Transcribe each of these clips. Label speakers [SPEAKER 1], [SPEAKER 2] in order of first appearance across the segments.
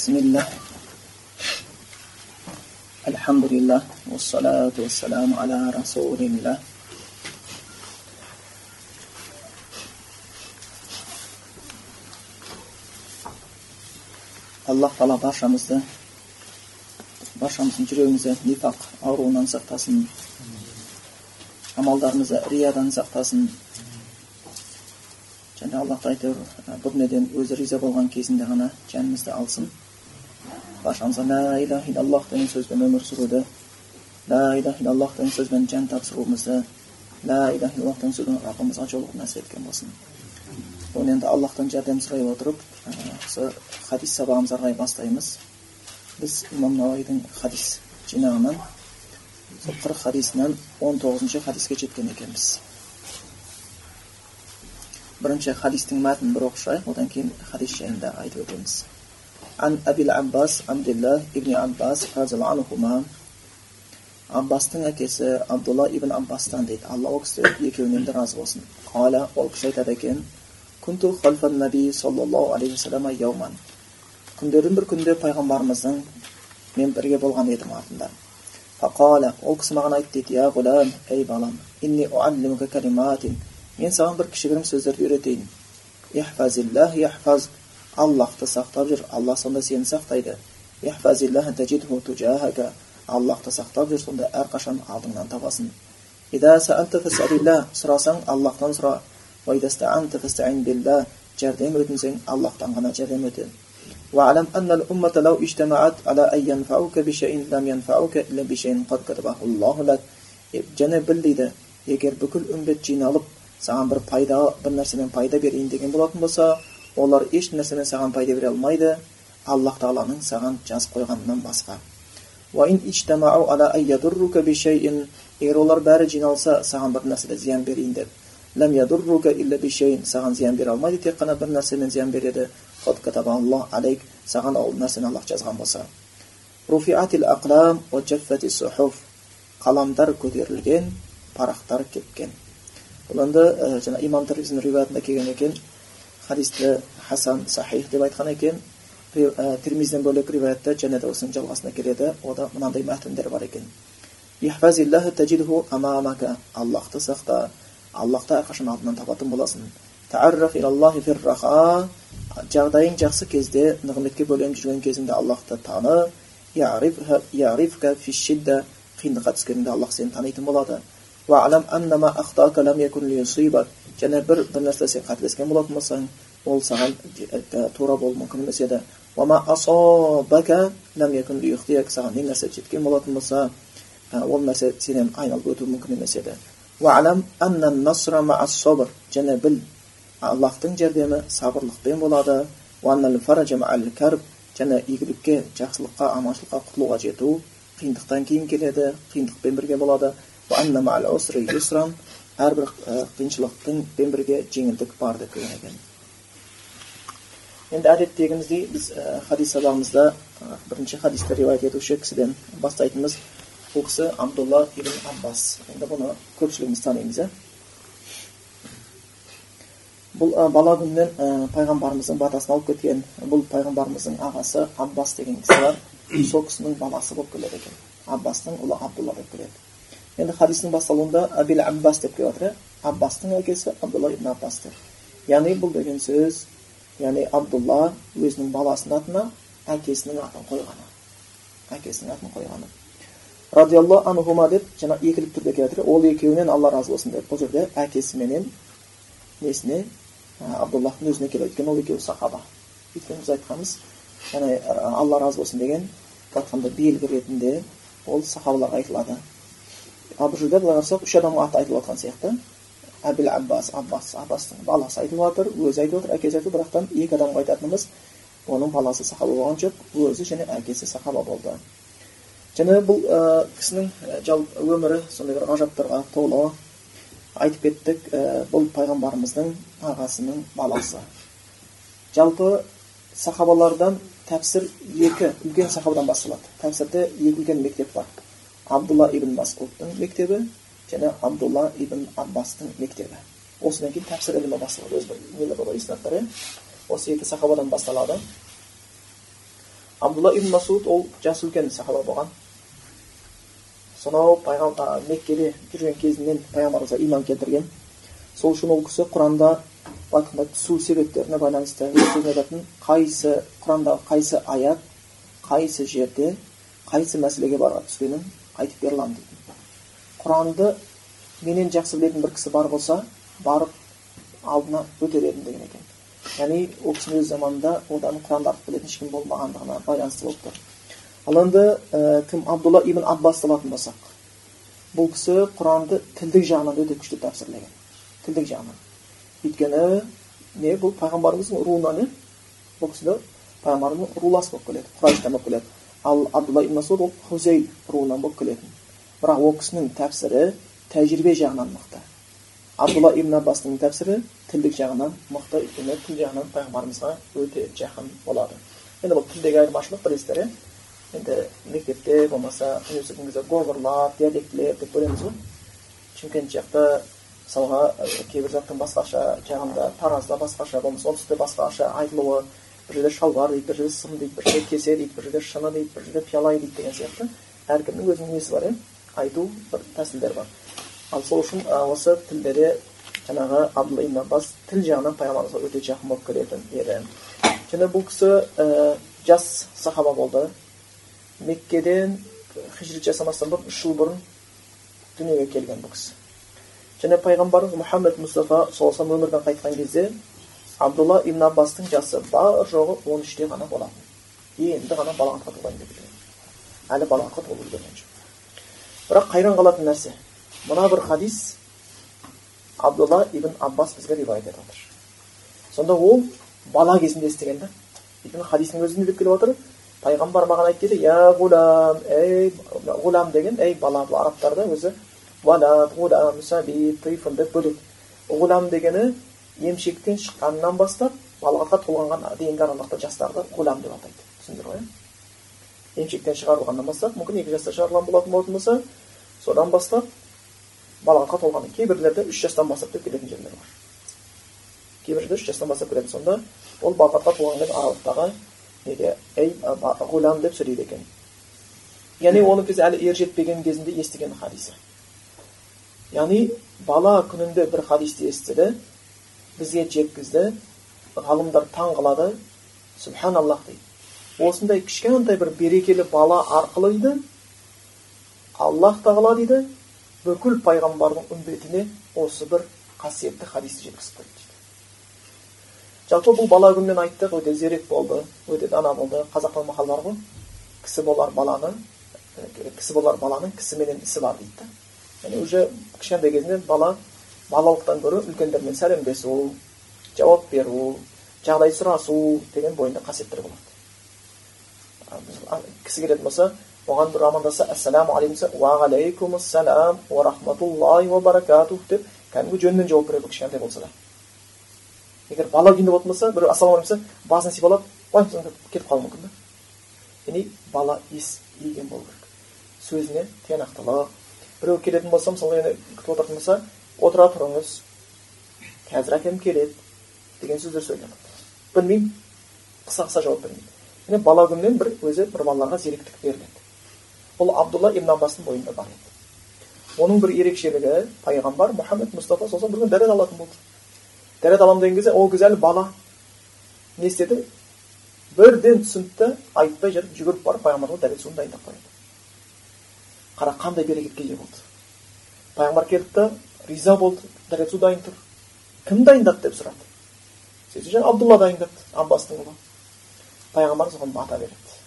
[SPEAKER 1] بسم الله الحمد لله والصلاة والسلام على رسول الله аллах тағала баршамызды баршамыздың жүрегімізді нифақ ауруынан сақтасын амалдарымызды риядан сақтасын және аллах әйтеуір бұл дүниеден өзі риза болған кезінде ғана жанымызды алсын баршамызға лә иляха иллаллах деген сөзбен өмір сүруді лә иляха иллаллах деген сөзбен жан тапсыруымызды лә иляха иллаллах деген сөзбен раббымызға жолығуды нәсіп еткен болсын оны енді аллахтан жәрдем сұрай отырып осы хадис сабағымызды қарай бастаймыз біз имам науаидің хадис жинағынан сол қырық хадисінен он тоғызыншы хадиске жеткен екенбіз бірінші хадистің мәтінін бір оқып шығайық одан кейін хадис жайында айтып өтеміз An Abil Abbas, Abdullah ibn Abbas, anhuma әкесі Абдулла ибн Аббастан дейді. Алла ол кісі екеуінен де разы болсын. Қала ол кісі айтады екен. Күнту халфан наби саллаллаху алейхи. Күндердің бір күнде пайғамбарымыздың мен бірге болған едім артында. Фақала ол кісі маған айтты дейді. Я ғұлам, әй балам, инни уаллимука калиматин. Мен саған бір кішігірім сөздерді үйретейін. Ихфазиллах аллахты сақтап жүр алла сонда сені сақтайды аллахты сақтап жүр сонда әрқашан алдыңнан табасың сұрасаң аллахтан сұра жәрдем өтінсең аллахтан ғана жәрдем өте واعلم أن الأمة لو اجتمعت على أن ينفعوك بشيء لم ينفعوك إلا بشيء قد كتبه الله لك және біл дейді егер бүкіл үмбет жиналып саған бір пайда бір нәрсемен пайда берейін деген болатын болса олар еш нәрсемен саған пайда бере алмайды. Аллах тағаланың саған жазып қойғанынан басқа. Егер олар бәрі жиналса саған бір нәрседе зиян берейін деп. Саған зиян бере алмайды тек қана бір нәрсемен зиян береді. Саған ол нәрсені аллах жазған болса. Қаламдар көтерілген парақтар кепкен. Бұл енді имам тірмиздің риуаятында келген екен. Хадисті хасан сахих деп айтқан екен тирмизден бөлек риуаятта және де осының жалғасында келеді ода мынандай мәтіндер бар екен аллахты сақта аллахты әрқашан алдынан табатын боласың жағдайың жақсы кезде нығметке бөленіп жүрген кезіңде аллахты таны түскеніңде аллах сені танитын болады және бір бір нәрсе сен қателескен болатын болсаң ол саған тура болуы мүмкін емес еді саған не нәрсе жеткен болатын болса ол нәрсе сенен айналып өтуі мүмкін емес еді және біл аллахтың жәрдемі сабырлықпен болады және игілікке жақсылыққа аманшылыққа құтылуға жету қиындықтан кейін келеді қиындықпен бірге болады әрбір қиыншылықтың бірге жеңілдік бар деп келген екен енді әдеттегіміздей біз хадис сабағымызда бірінші хадисті риуаят етуші кісіден бастайтынбыз бұл кісі абдулла ибн аббас енді бұны көпшілігіміз танимыз иә бұл бала күнінен пайғамбарымыздың батасын алып кеткен бұл пайғамбарымыздың ағасы аббас деген кісі бар сол кісінің баласы болып келеді екен аббастың ұлы абдулла болып келеді енді хадистің басталуында абил аббас деп келіп жатыр иә аббастың әкесі абдулла ибн аббас деп яғни бұл деген сөз яғни абдулла өзінің баласының атына әкесінің атын қойғаны әкесінің атын қойғаны радиаллаху анхума деп жаңа екілік түрде келіп жатыр ол екеуінен алла разы болсын деп бұл жерде әкесі менен несіне абдуллахтың өзіне келеді өйткені ол екеуі сахаба өйткені біз айтқанбыз яғни алла разы болсын деген айтқанда белгі ретінде ол сахабаларға айтылады жерде былай қарасақ үш адамға аты айтылып жатқан сияқты. Әбіл аббас аббас аббастың баласы айтылып жатыр өзі айтып жатыр әкесі айтып бірақтан екі адамға айтатынымыз оның баласы сахаба болған жоқ өзі және әкесі сахаба болды. Және бұл ә, кісінің жалпы өмірі сондай бір ғажаптарға толы айтып кеттік ә, бұл пайғамбарымыздың ағасының баласы. Жалпы сахабалардан тәпсір екі үлкен сахабадан басталады. Тәпсірде екі үлкен мектеп бар. Абдулла ибн масудтың мектебі және абдулла ибн аббастың мектебі осыдан кейін тәпсір ілімі басталады бар иә осы екі сахабадан басталады абдулла ибн масуд ол жасы үлкен сахаба болған сонау меккеде жүрген кезінен пайғамбарымызға иман келтірген сол үшін ол кісі құранда былай түсу себептеріне байланысты айтатын қайсы құрандағы қайсы аят қайсы жерде қайсы мәселеге барға түскенін айтып бере аламын дейтін құранды менен жақсы білетін бір кісі бар болса барып алдына өтер едім деген екен яғни ол кісінің өз заманында одан құранды артық білетін ешкім болмағандығына байланысты болып тұр ал енді ә, кім абдулла ибн аббасты алатын болсақ бұл кісі құранды тілдік жағынан өте күшті тәпсірлеген тілдік жағынан өйткені не бұл пайғамбарымыздың руынан иә бұл кісі пайғамбарымыз рулас болып келеді құрайыштан болып келеді ал абдулла ибн масуд ол хузей руынан болып келетін. Бірақ ол кісінің тәпсірі тәжірибе жағынан мықты. Абдулла ибн аббастың тәпсірі тілдік жағынан мықты өйткені тіл жағынан пайғамбарымызға өте жақын болады. Енді бұл тілдегі айырмашылық білесіздер иә енді мектепте болмаса университет кезде говорлар диалектілер деп бөлеміз ғой. Шымкент жақта мысалға кейбір заттың басқаша жағында таразда басқаша болмаса оңтүстікте басқаша айтылуы бір жерде шалбар дейді бір жерде сым дейді бір жерде кесе дейді бір жерде шыны дейді бір жерде пиала дейді деген сияқты. Әркімнің өзінің несі бар иә айту бір тәсілдері бар. Ал сол үшін осы тілдері жаңағы абдулла аббас тіл жағынан пайғамбарымызға өте жақын болып келетін еді. Және бұл кісі ә, жас сахаба болды. Меккеден хижрет жасамастан бұрын үш жыл бұрын дүниеге келген бұл кісі. Және пайғамбарымыз мұхаммед мұстафа саллаллаху өмірден қайтқан кезде абдулла ибн аббастың жасы бар жоғы он үште ғана болатын енді ғана балағатқа толайын деп әлі балағатқа толып үлгерген жоқ бірақ қайран қалатын нәрсе мына бір хадис абдулла ибн аббас бізге риуаят етіп жатыр сонда ол бала кезінде естіген да өйткені хадистің өзінде деп келіп жатыр пайғамбар маған айтты дейді я ғулам ей ғулам деген ей бала бұл арабтарда өзі деп бөледі ғулам дегені емшектен шыққаннан бастап балағатқа толғанға дейінгі аралықта жастарды ғулам деп атайды. Түсіндіңдер ғой иә емшектен шығарылғаннан бастап мүмкін екі жаста шығарылған болатын болатын болса содан бастап балағатқа толған кейбіреулерде үш жастан бастап деп келетін жерлер бар. Кейбіреулерде үш жастан бастап келеді сонда ол балағатқа толған аралықтағы неге ей ғулам деп сөйлейді екен. Яғни оның кезде әлі ер жетпеген кезінде естіген хадисі. Яғни бала күнінде бір хадисті естіді бізге жеткізді ғалымдар таң қалады субханаллах дейді осындай кішкентай бір берекелі бала арқылы дейді аллах тағала дейді бүкіл пайғамбардың үмбетіне осы бір қасиетті хадисті жеткізіп қойды дейді жалпы бұл бала күнінен айттық өте зерек болды өте дана болды қазақта мақал бар ғой кісі болар баланы кісі болар баланың кісіменен ісі бар дейді да яғни уже кішкентай кезінен бала балалықтан гөрі үлкендермен сәлемдесу жауап беру жағдай сұрасу деген бойында қасиеттер болады кісі келетін болса оған бір амандаса ассаламу алейкум десе уағалейкум ассалам уа рахматуллахи уа баракатух деп кәдімгі жөнінен жауап береді кішкентай болса да егер бала күйінде болатын болса біреу ассалаумағалейкум десе басын сипалап қойыңыз кетіп қалуы мүмкін да яғни бала ес иген болу керек сөзіне тиянақтылық біреу келетін болса мысалы енді күтіп отыратын болса отыра тұрыңыз қазір әкем келеді деген сөздер сөйлемейді білмеймін қыса қыса жауап бермейді яғни бала күннен бір өзі бір балаларға зеректік беріледі бұл абдулла ибн аббастың бойында бар еді оның бір ерекшелігі пайғамбар мұхаммед мұстафа сосын бір күні дәрет алатын болды дәрет аламын деген кезде ол кезде әлі бала не істеді бірден түсінді да айтпай жүріп жүгіріп барып пайғамбарға дәрет суын дайындап қояды қара қандай берекетке ие болды пайғамбар келді да риза болды дәрет дайын тұр кім дайындады деп сұрады сөйтсе жаңа абдулла дайындады аббастың ұлы пайғамбар соған бата береді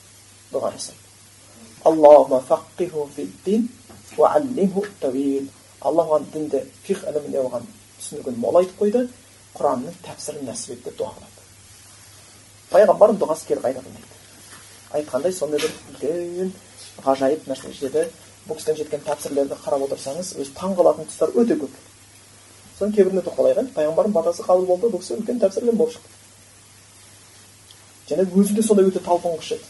[SPEAKER 1] дұға жасайды Аллахума фаққиху фиддин уа аллимху тәуил. Алла оған дінді фиқ іліміне оған түсінігін молайтып қойды, Құранның тәпсірін нәсіп ет деп дұға қылады. Пайғамбардың дұғасы кері қайтарылмайды. Айтқандай сондай бір үлкен ғажайып нәрсе жетеді. Бұл кісіден жеткен тәпсірлерді қарап отырсаңыз, өз таң қалатын тұстар өте көп. Соның кейбіріне тоқталайық. Пайғамбардың батасы қабыл болды, бұл кісі үлкен тәпсірлер болып шықты. және өзі де сондай өте талпынғыш еді.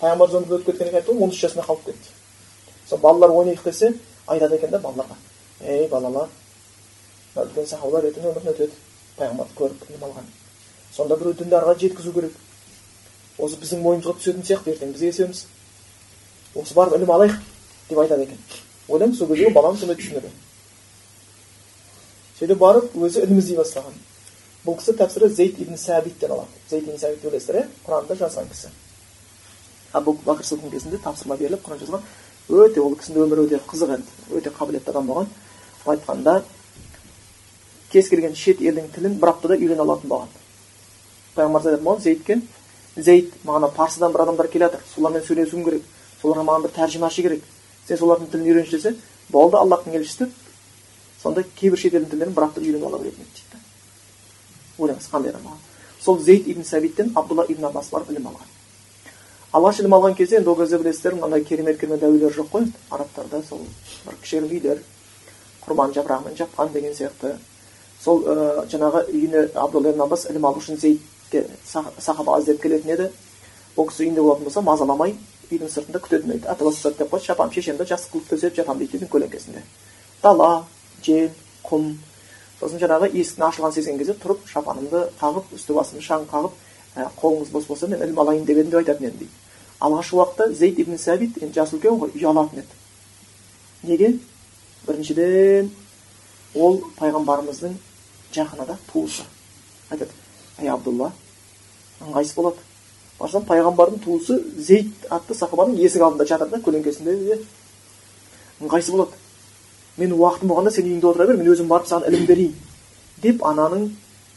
[SPEAKER 1] Пайғамбар өмірден өтіп кеткеннен кейін айтты ғой он үш жасында қалып кетті. Сол балалар ойнайық десе айтады екен да балаларға. Ей балалар мына үлкен сахабалар ертең өмірден өтеді. Пайғамбарды көріп ілім алған. Сонда біреу дінді арға жеткізу керек. Осы біздің мойнымызға түсетін сияқты ертең бізге келсеміз осы барып ілім алайық деп айтады екен. Ойлаймын сол кезде балам сондай түсінеді. Сөйтіп барып өзі ілім іздей бастаған. Бұл кісі тәпсірі зейд ибн сәбиттен алады. Зейд ибн сәбит білесіздер иә құранды жазған кісі. Абу бәкір сыдықтың кезінде тапсырма беріліп құран жазған өте ол кісінің өмірі өте қызық енді өте қабілетті адам болған айтқанда кез келген шет елдің тілін бір аптада үйрене алатын болған пайғамбарымыз айтады болған зейдке зейд маған парсыдан бір адамдар келе жатыр солармен сөйлесуім керек соларға маған бір тәржімашы керек. Сен солардың тілін үйренші десе болды аллахтың елшісі сонда кейбір шет елдің тілдерін бір аптада үйреніп ала беретін еді дейді ойлаңыз қандай адам болған сол зейд ибн сәбиттен абдулла ибн аббас барып білім алған. Алғаш ілім алған кезде енді ол кезде білесіздер мынандай керемет керемет әулиелер жоқ қой. Арабтарда сол бір кішігірім үйлер құрбан жапырағымен жапқан деген сияқты. Сол ә, жаңағы үйіне абдулла ибн аббас ілім алу үшін зейдке сахаба іздеп келетін еді. Ол кісі үйінде болатын болса мазаламай үйдің сыртында ата баста деп қойды шапам шешемді жастық қылып төсеп жатамын дейді үйдің көлеңкесінде дала жел құм сосын жаңағы есіктің ашылғанын сезген кезде тұрып шапанымды қағып үсті басымды шаң қағып ә, қолыңыз бос болса мен ілім алайын деп едім деп айтатын едім дейді алғашқы уақытта зейд ибн сәбит енді жас үлкен ғой ұялатын еді неге біріншіден ол пайғамбарымыздың жақын адам туысы айтады әй абдулла ыңғайсыз болады барсам пайғамбардың туысы зейд атты сахабаның есік алдында жатыр да көлеңкесінде ыңғайсыз болады? Мен уақытым болғанда сен үйіңде отыра бер мен өзім барып саған ілім берейін. Деп ананың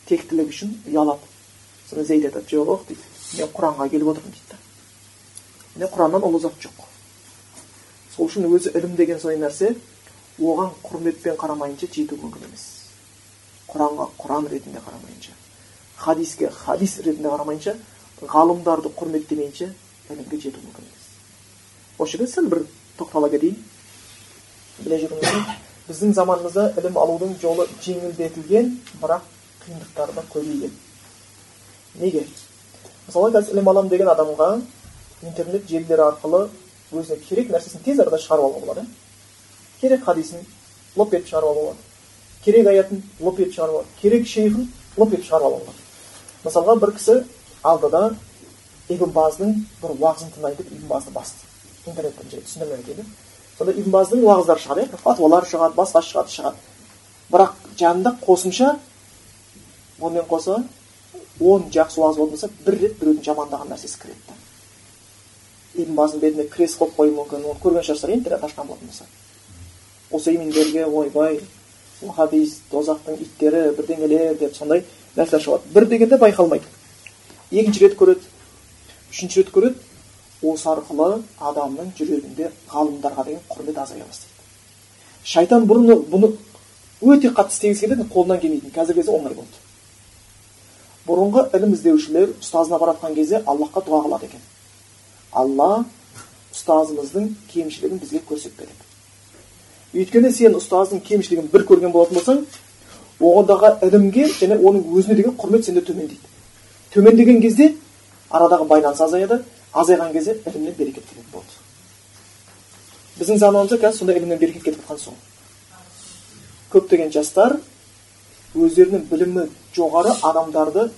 [SPEAKER 1] тектілігі үшін ұялады. Сонда зейд айтады жоқ дейді. Мен құранға келіп отырмын дейді мен құраннан ұлы зат жоқ сол үшін өзі ілім деген сондай нәрсе оған құрметпен қарамайынша жету мүмкін емес. Құранға құран ретінде қарамайынша хадиске хадис ретінде қарамайынша ғалымдарды құрметтемейінше ілімге жету мүмкін емес осы жерде сәл бір тоқтала кетейін біле жүріңіздер біздің заманымызда ілім алудың жолы жеңілдетілген бірақ қиындықтары да көбейген неге мысалы қазір ілім аламын деген адамға интернет желілері арқылы өзіне керек нәрсесін тез арада шығарып алуға болады керек хадисін лоп етіп шығарып алуға болады керек аятын лоп етіп шығарып алады керек шейхін лоп етіп шығарып алуға болады мысалға бір кісі алдыда ибн баздың бір уағызын тыңдайын деп ибн базды басты интернеттен түсіндірмей айтайын сонда ибн баздың уағыздары шығады иә фатуалар шығады басқа шығады шығады бірақ жанында қосымша онымен қоса он жақсы уағыз болатын болса бір рет біреудің жамандаған нәрсесі кіреді да ибн баздың бетіне крест қойып қоюы мүмкін оны көрген шығарсыздар интернет ашқан болатын болса усейминдерге ойбай хадис тозақтың иттері бірдеңелер деп сондай нәрселер шығады бір дегенде байқалмайды екінші рет көреді. Үшінші рет көреді. Осы арқылы адамның жүрегінде ғалымдарға деген құрмет азая бастайды. Шайтан бұрын бұны өте қатты істегісі келеді қолынан келмейтін. Қазіргі кезде оңай болды. Бұрынғы ілім іздеушілер ұстазына барып жатқан кезде аллахқа дұға қылады екен. Алла ұстазымыздың кемшілігін бізге көрсетпе деп өйткені сен ұстаздың кемшілігін бір көрген болатын болсаң оғандағы ілімге және оның өзіне деген құрмет сенде төмендейді. Төмендеген кезде арадағы байланыс азаяды азайған кезде ілімнен берекет кететін болды. Біздің заманымызда қазір сондай ілімнен берекет кетіп жатқан сол көптеген жастар өздерінің білімі жоғары адамдарды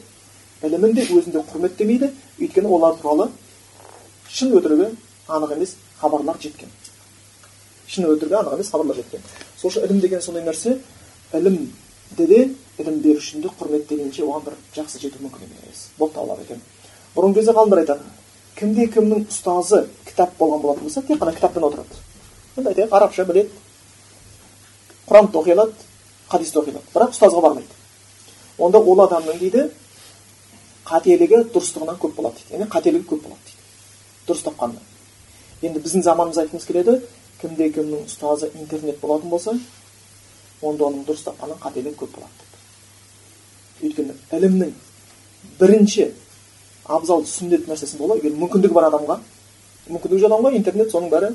[SPEAKER 1] ілімін де өзінде құрметтемейді. Өйткені олар туралы шын өтірігі анық емес хабарлар жеткен. Шын өтірігі анық емес хабарлар жеткен. Сол үшін ілім деген сондай нәрсе ілімде де ілім берушіні құрметтегенше оған бір жақсы жету мүмкін емес. Болып табылады екен. Бұрынғы кезде ғалымдар айтады. Кімде кімнің ұстазы кітап болған болатын болса тек қана кітаппен отырады. Енді айтайық арабша біледі құранды оқи алады хадисті оқи алады бірақ ұстазға бармайды. Онда ол адамның дейді қателігі дұрыстығынан көп болады дейді. Яғни қателігі көп болады дейді. Дұрыс тапқаннан енді біздің заманымыз айтқымыз келеді кімде кімнің ұстазы интернет болатын болса онда оның дұрыс тапқаннан қателігі көп болады. Өйткені ілімнің бірінші абзал сүннет нәрсесін бола егер мүмкіндігі бар адамға мүмкіндігі жоқ адамға интернет соның бәрі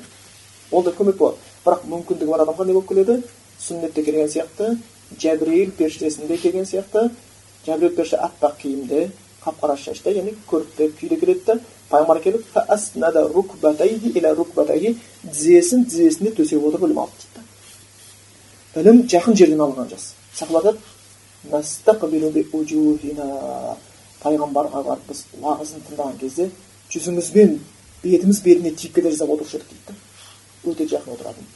[SPEAKER 1] ол да көмек болады. Бірақ мүмкіндігі бар адамға не болып келеді? Сүннетте келген сияқты жәбірейіл періштесінде келген сияқты жәбірейіл періште аппақ киімде қап қара шашта яғни көрікті күйде келеді да пайғамбар келіп тізесін тізесіне төсеп отырып ілім алды дейді ілім жақын жерден алынған жас. Сахабалар пайғамбарға барып біз уағызын тыңдаған кезде жүзімізбен бетіміз бетіне тиіп кете жаздап отырушы едік дейді өте жақын отыратын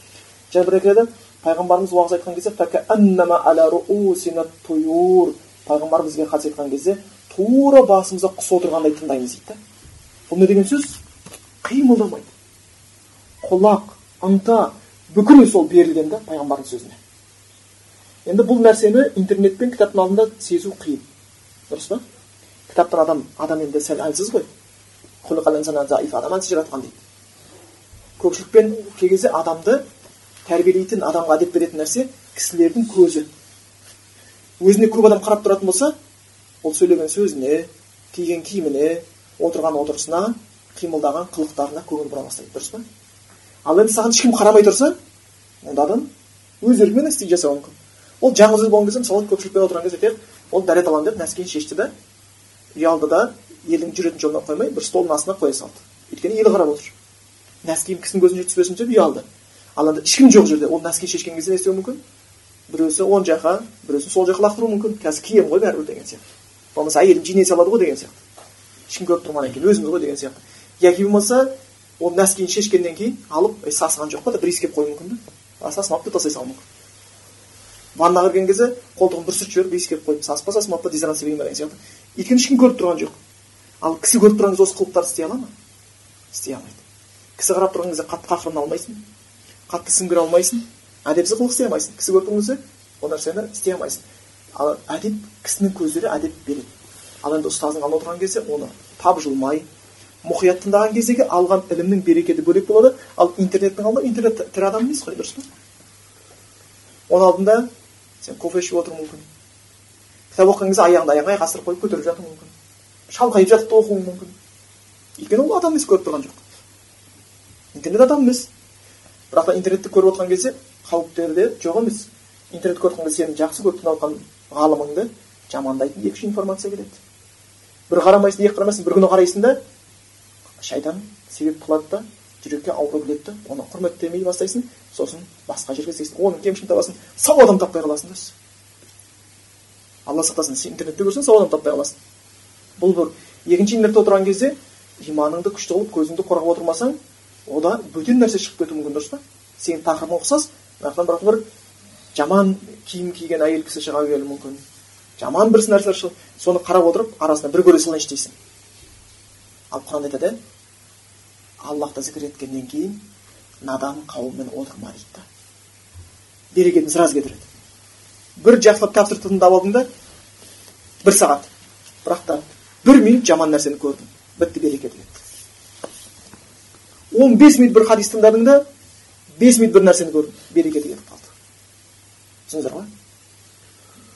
[SPEAKER 1] және бір айтады пайғамбарымыз уағыз айтқан кезде пайғамбар бізге хадис айтқан кезде тура басымызда құс отырғандай тыңдаймыз дейді бұл не деген сөз қимылдамайды құлақ ынта бүкіл сол берілген да пайғамбардың сөзіне енді бұл нәрсені интернет пен кітаптың алдында сезу қиын. Дұрыс па? Кітаптан адам адам енді сәл әлсіз ғой. Адам дейді. Көпшілікпен кей кезде адамды тәрбиелейтін адамға әдеп беретін нәрсе кісілердің көзі. Өзіне көп адам қарап тұратын болса ол сөйлеген сөзіне киген киіміне отырған отырысына қимылдаған қылықтарына көңіл бұра бастайды. Дұрыс па? Ал енді саған ешкім қарамай тұрса онда адам өз еркімен істей жасауы мүмкін. Ол жалғыз болған кезде мысалы көпшілікпен отырған кезде ол дәрет аламын деп нәскиін шешті да ұялды да елдің жүретін жолына қоймай бір столдың астына қоя салды өйткені ел қарап отыр нәскиім кісінің көзіне түспесін деп ұялды ал енді ешкім жоқ жерде ол нәски шешкен кезде не істеуі мүмкін біреусі оң жаққа біреусі сол жаққа лақтыруы мүмкін қазір киемін ғой бәрібір деген сияқты болмаса әйелім жинай салады ғой деген сияқты ешкім көріп тұрмағаннан кейін өзіміз ғой деген сияқты яки болмаса ол нәскиін шешкеннен кейін алып сасыған жоқ па деп иіскеп қоюы мүмкін да сасымапты деп тастай салуы мүмкін ваннаға кірген кезде қолтығын бір сүртіп жіберіп иіскеп қойып сасып па сасымапты па диссонанс деген сияқты өйткені ешкім көріп тұрған жоқ ал кісі көріп тұрған кезде осы қылықтарды істей ала ма істей алмайды кісі қарап тұрған кезде қатты қақырына алмайсың қатты сіңгіре алмайсың әдепсіз қылық істей алмайсың кісі көріп тұрған кезде ол нәрсені істей алмайсың ал әдеп кісінің көздері әдеп береді ал енді ұстаздың алдында отырған кезде оны тапжылмай мұқият тыңдаған кездегі алған ілімнің берекеті бөлек болады ал интернеттің алдында интернет тірі адам емес қой дұрыс па оның алдында сен кофе ішіп отыруың мүмкін кітап оқыған кезде аяғыңды аяғыңа айқастырып қойып көтеріп жатуың мүмкін шалқайып жатып та оқуың мүмкін өйткені ол адам емес көріп тұрған жоқ интернет адам емес бірақ та интернетті көріп отырған кезде қауіптері де жоқ емес интернет көріп кезде сенің жақсы көріп тыңдап жатқан ғалымыңды жамандайтын екі үш информация келеді бір қарамайсың екі қарамайсың бір күні қарайсың да шайтан себеп қылады да жүрекке ауру келеді оны құрметтемей бастайсың сосын басқа жерге іздейсің оның кемшілігін табасың сау адам таппай қаласың да алла сақтасын сен интернетте көрсең сау адам таппай қаласың. Бұл бір екінші интернетте отырған кезде иманыңды күшті қылып көзіңді қорғап отырмасаң ода бөтен нәрсе шығып кетуі мүмкін дұрыс па? Сенің тақырыбың ұқсас мына жақтан бір жаман киім киген әйел кісі шыға келуі мүмкін. Жаман бір нәрселер соны қарап отырып арасында бір көре салайыншы дейсің. Ал құран айтады аллахты зікір еткеннен кейін надан қауыммен отырма дейді да берекетін сразу кетіреді бір жақсылап тапсырып тыңдап алдың да бір сағат. Бірақ та бір минут жаман нәрсені көрдің. Бітті береке кетті он бес минут бір хадис тыңдадың да бес минут бір нәрсені көрдің. Берекеті кетіп қалды. түсіндіңіздер ғой?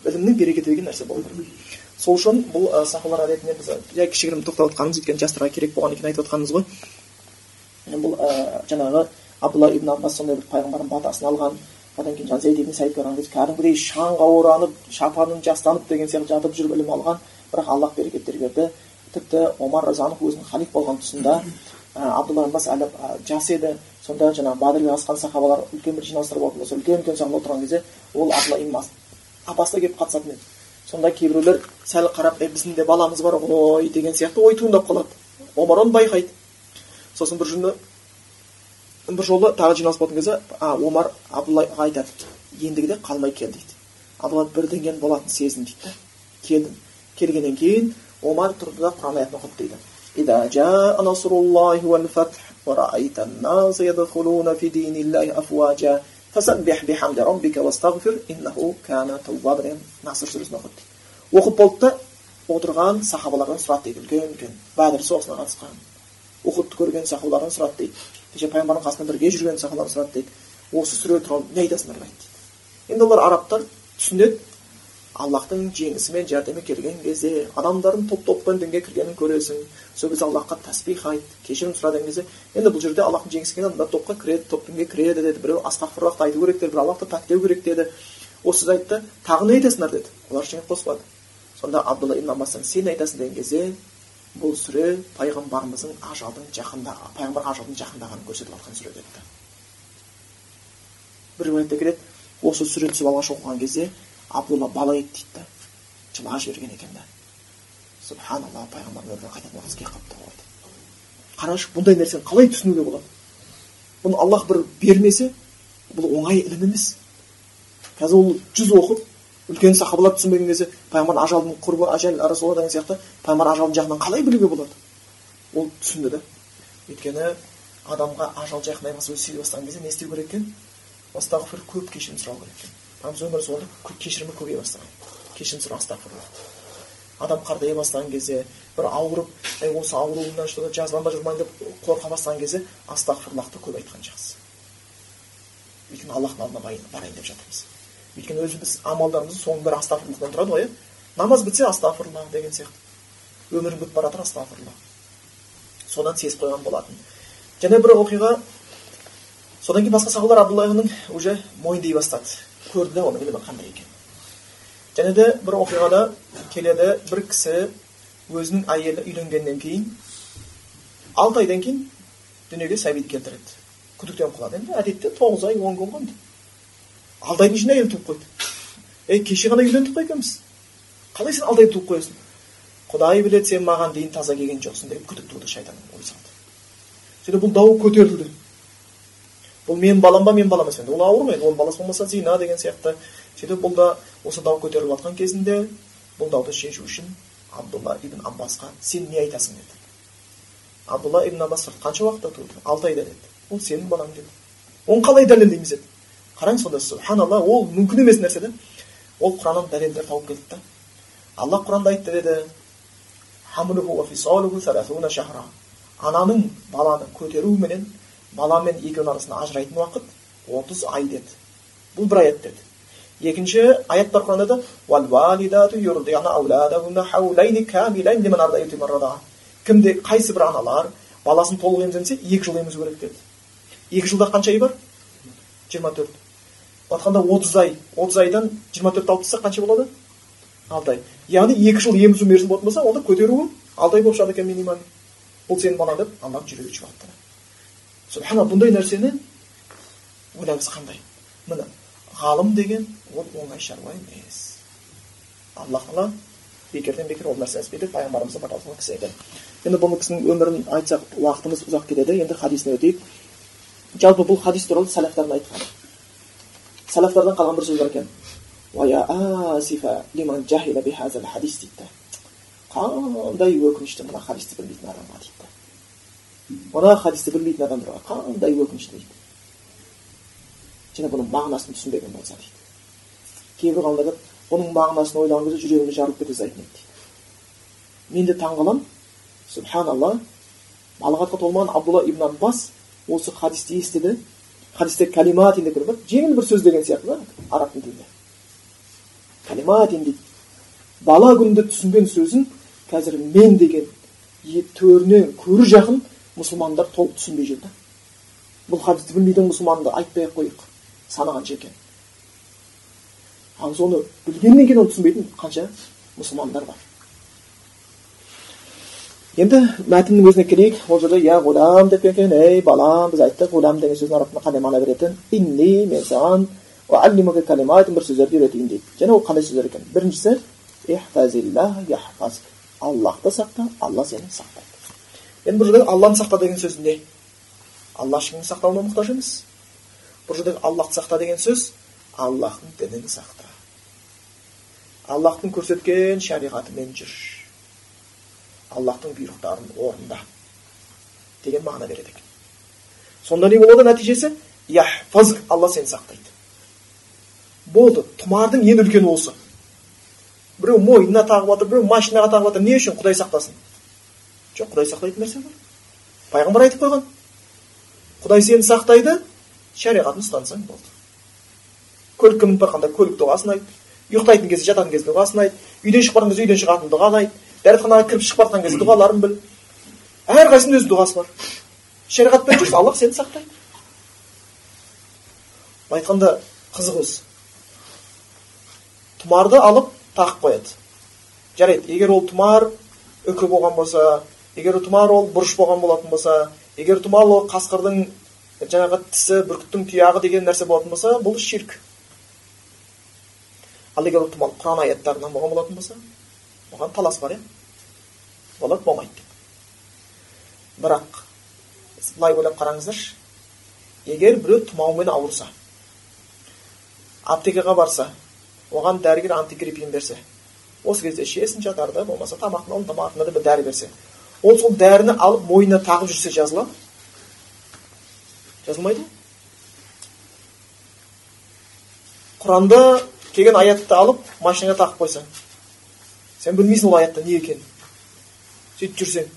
[SPEAKER 1] Білімнің берекеті деген нәрсе болу керек сол үшін бұл ә, сахабалар әдетіне біз жай кішігірім тоқтап отқанымыз өйткені жастарға керек болғаннан кейін айтып отқанымыз ғой. Бұл ә, жаңағы абдулла ибн аббас сондай бір пайғамбардың батасын алған одан кейін жаңағы зейд ибн қараған кезде кәдімгідей шаңға оранып шапанын жастанып деген сияқты жатып жүріп ілім алған бірақ аллах берекеттер берді тіпті омар разиаллаху өзінің халиф болған тұсында ә, абдулла аббас әлі жас еді сонда жаңағы бадірге асқан сахабалар үлкен бір жиналыстар болатын болса үлкен үлкен сахаба отырған кезде ол абдулла ибн аббас та келіп қатысатын еді сонда кейбіреулер сәл қарап е біздің де баламыз бар ғой деген сияқты ой туындап қалады омар оны байқайды сосын бір күні бір жолы тағы жиналыс болатын кезде а омар абдуллаға айтады ендігіде қалмай кел дейді. Абдулла бірдеңені болатынын сездім дейді. Да келдім келгеннен кейін омар тұрды да құран аятын оқыды дейді. Сүресін оқыды оқып болды да отырған сахабалардан сұрады дейді. Үлкен үлкен. Бәдір соғысына қатысқан. Ухудты көрген сахабалардан сұрады дейді кеше пайғамбардың қасында бірге жүрген сахабалардан сұрады дейді осы сүре туралы не айтасыңдар дейді енді олар арабтар түсінеді. Аллахтың жеңісі мен жәрдемі келген кезде адамдардың топ топпен дінге кіргенін көресің. Сол кезде аллахқа тәсбих айт кешірім сұра деген кезде енді бұл жерде аллахтың жеңісі келген адамдар топқа кіреді топ дінге кіреді деді. Біреу астағфирлахты айту керек деді бір аллахты пәктеу керек деді. Осы айтты тағы не айтасыңдар деді. Олар ештеңе қоспады сонда абдулла ибн аббастан сен айтасың деген кезде бұл сүре пайғамбарымыздың ажалдың жақында пайғамбар ажалдың жақындағанын көрсетіп жатқан сүре депті бір риwаятта келеді осы сүре түсіп алғаш оқыған кезде абдулла бала еді дейді да жылап жіберген екен да субханалла пайғамбардың өміріне қайтатын уақыт келіп қалыпты қарашы бұндай нәрсені қалай түсінуге болады бұны аллах бір бермесе бұл оңай ілім емес қазір ол жүз оқып үлкен сахабалар түсінбеген кезде пайғамбар ажалдың құрбы ажал расулалла деген сияқты пайғамбар ажалдың жағынан қалай білуге болады? Ол түсінді да өйткені адамға ажал жақындай бастап сүйе бастаған кезде не істеу керек екен? Астағфир көп кешірім сұрау керек екен. Пайғамбарымыз өмірі солай кешірімі көбейе бастаған. Кешірім сұра астағфирулла адам қартая бастаған кезде бір ауырып әй осы ауруымнан что то жазылам ба жазылмайын деп қорқа бастаған кезде астағфирлахты көп айтқан жақсы. Өйткені аллахтың алдына барайын деп жатырмыз. Өйткені өзі біз амалдарымыздың соның бәрі астағфирлықтан тұрады ғой иә? Намаз бітсе астағфирулла деген сияқты. Өмірің бітіп бара жатыр астағфирулла содан сезіп қойған болатын. Және бір оқиға содан кейін басқа сахабалар абдулла уже мойындай бастады. Көрді да оның ілімі қандай екенін. Және де бір оқиғада келеді бір кісі өзінің әйелі үйленгеннен кейін алты айдан кейін дүниеге сәбиді келтіреді. Күдіктеніп қалады енді әдетте тоғыз ай он күн ғой. Ішінде әйел туып қойды. Ей кеше ғана үйлендік қой екеуміз қалай сен айда туып қоясың? Құдай біледі сен маған дейін таза келген жоқсың деп күдік туды шайтан ой салды. Сөйтіп бұл дау көтерілді. Бұл менің балам ба менің балам емес ол ауыр ма оның баласы болмаса зина деген сияқты. Сөйтіп бұл да осы дау көтеріліп жатқан кезінде бұл дауды шешу үшін абдулла ибн аббасқа сен не айтасың деді. Абдулла ибн аббас қанша уақытта туды алты айда деді. Ол сенің балаң деді. Оны қалай дәлелдейміз? деді. Қараңыз сонда субханалла ол мүмкін емес нәрсе да ол құраннан дәлелдер тауып келді да алла құранда айтты деді ананың баланы көтеруіменен бала мен екеуінің арасында ажырайтын уақыт отыз ай деді бұл бір аят деді екінші аят бар құранда кімде қайсы бір аналар баласын толық еміземесе екі жыл емізу керек деді екі жылда қанша ай бар жиырма төрт айтқанда отыз ай отыз айдан жиырма төртті алып тастасақ қанша болады? алты ай. Яғни екі жыл емізу мерзімі болатын болса онда көтеруі алты ай болып шығады екен минимум бұл сенің балаң деп алланың жүрегі жұбатты субхана бұндай нәрсені ойлаңыз қандай? Міне ғалым деген ол оңай шаруа емес. Алла тағала бекерден бекер ол нәрсені істеді пайғамбарымыздың баталған кісі еді енді бұл кісінің өмірін айтсақ уақытымыз ұзақ кетеді. Енді хадисіне өтейік. Жалпы бұл хадис туралы сәләфтардың айтқан. Сәләфтардан қалған бір сөз бар екен қандай өкінішті мына хадисті білмейтін адамға дейді мына хадисті білмейтін адамдарға қандай өкінішті дейді және бұның мағынасын түсінбеген болса дейді кейбір ғалымдар бұның мағынасын ойлаған кезде жүрегіміз жарылып кете жаздайтын еді дейді мен де таңқаламын субханалла балағатқа толмаған абдулла ибн аббас осы хадисті естіді хадисте калиматин деп бар жеңіл бір сөз деген сияқты да араб тілінде калиматин дейді бала күнде түсінген сөзін қазір мен деген төрінен көрі жақын мұсылмандар толық түсінбей жүр да бұл хадисті білмейтін мұсылманды айтпай ақ қояйық санағанша екен ал соны білгеннен кейін оны түсінбейтін қанша мұсылмандар бар енді мәтіннің өзіне келейік ол жерде я ғулам деп екен ей балам біз айттық ғулам деген сөздің арабтың қандай мағына беретін инни мен саған бір сөздерді үйретейін дейді және ол қандай сөздер екен біріншісі аллахты сақта алла сені сақтайды енді бұл жерде алланы сақта деген сөз не алла ешкімнің сақтауына мұқтаж емес бұл жердегі аллахты сақта деген сөз аллахтың дінін сақта аллахтың көрсеткен шариғатымен жүр аллахтың бұйрықтарын орында деген мағына береді екен сонда не болады нәтижесі яхфаз алла сені сақтайды болды тұмардың ең үлкені осы біреу мойнына тағып жатыр біреу машинаға тағып жатыр не үшін құдай сақтасын жоқ құдай сақтайтын нәрсе бар пайғамбар айтып қойған құдай сені сақтайды шариғатын ұстансаң болды көлікке мініп бара көлік дұғасын айт ұйықтайтын кезде жататын кезде дұғасын айт үйден шығып бара кезде үйден шығатын дұғаны айт дәретханаға кіріп шығып бара кезде дұғаларын біл. Әрқайсысының өз дұғасы бар. Шариғатпен жүрсе аллах сені сақтайды. Былай айтқанда қызық өзі тұмарды алып тағып қояды. Жарайды егер ол тұмар үкі болған болса егер тұмар ол бұрыш болған болатын болса егер тұмар ол қасқырдың жаңағы тісі бүркіттің тұяғы деген нәрсе болатын болса бұл ширк. Ал егер құран аяттарынан болған болатын болса оған талас бар иә? Болады болмайды. Деп бірақ былай ойлап қараңыздаршы егер біреу тұмаумен ауырса аптекаға барса оған дәрігер антигриппин берсе осы кезде ішесің жатарда болмаса тамақтың алдында да бір дәрі берсе ол сол дәріні алып мойнына тағып жүрсе жазыла ма? Жазылмайды. Құранда келген аятты алып машинаға тағып қойсаң сен білмейсің ол аятта не екенін. Сөйтіп жүрсең.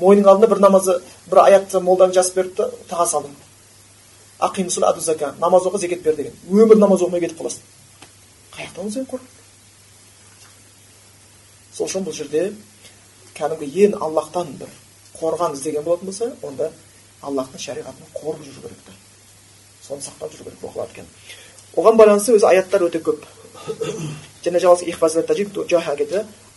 [SPEAKER 1] Мойның алдында бір намазы бір аятты молдаң жазып берді да таға салдың намаз оқы зекет бер деген. Өмір намаз оқымай кетіп қаласың. Қай жақтан сен қор сол үшін бұл жерде кәдімгі ең аллахтан бір қорған іздеген болатын болса онда аллахтың шариғатын қорып жүру керек та соны сақтап жүру керек болып екен. Оған байланысты өзі аяттар өте көп. Және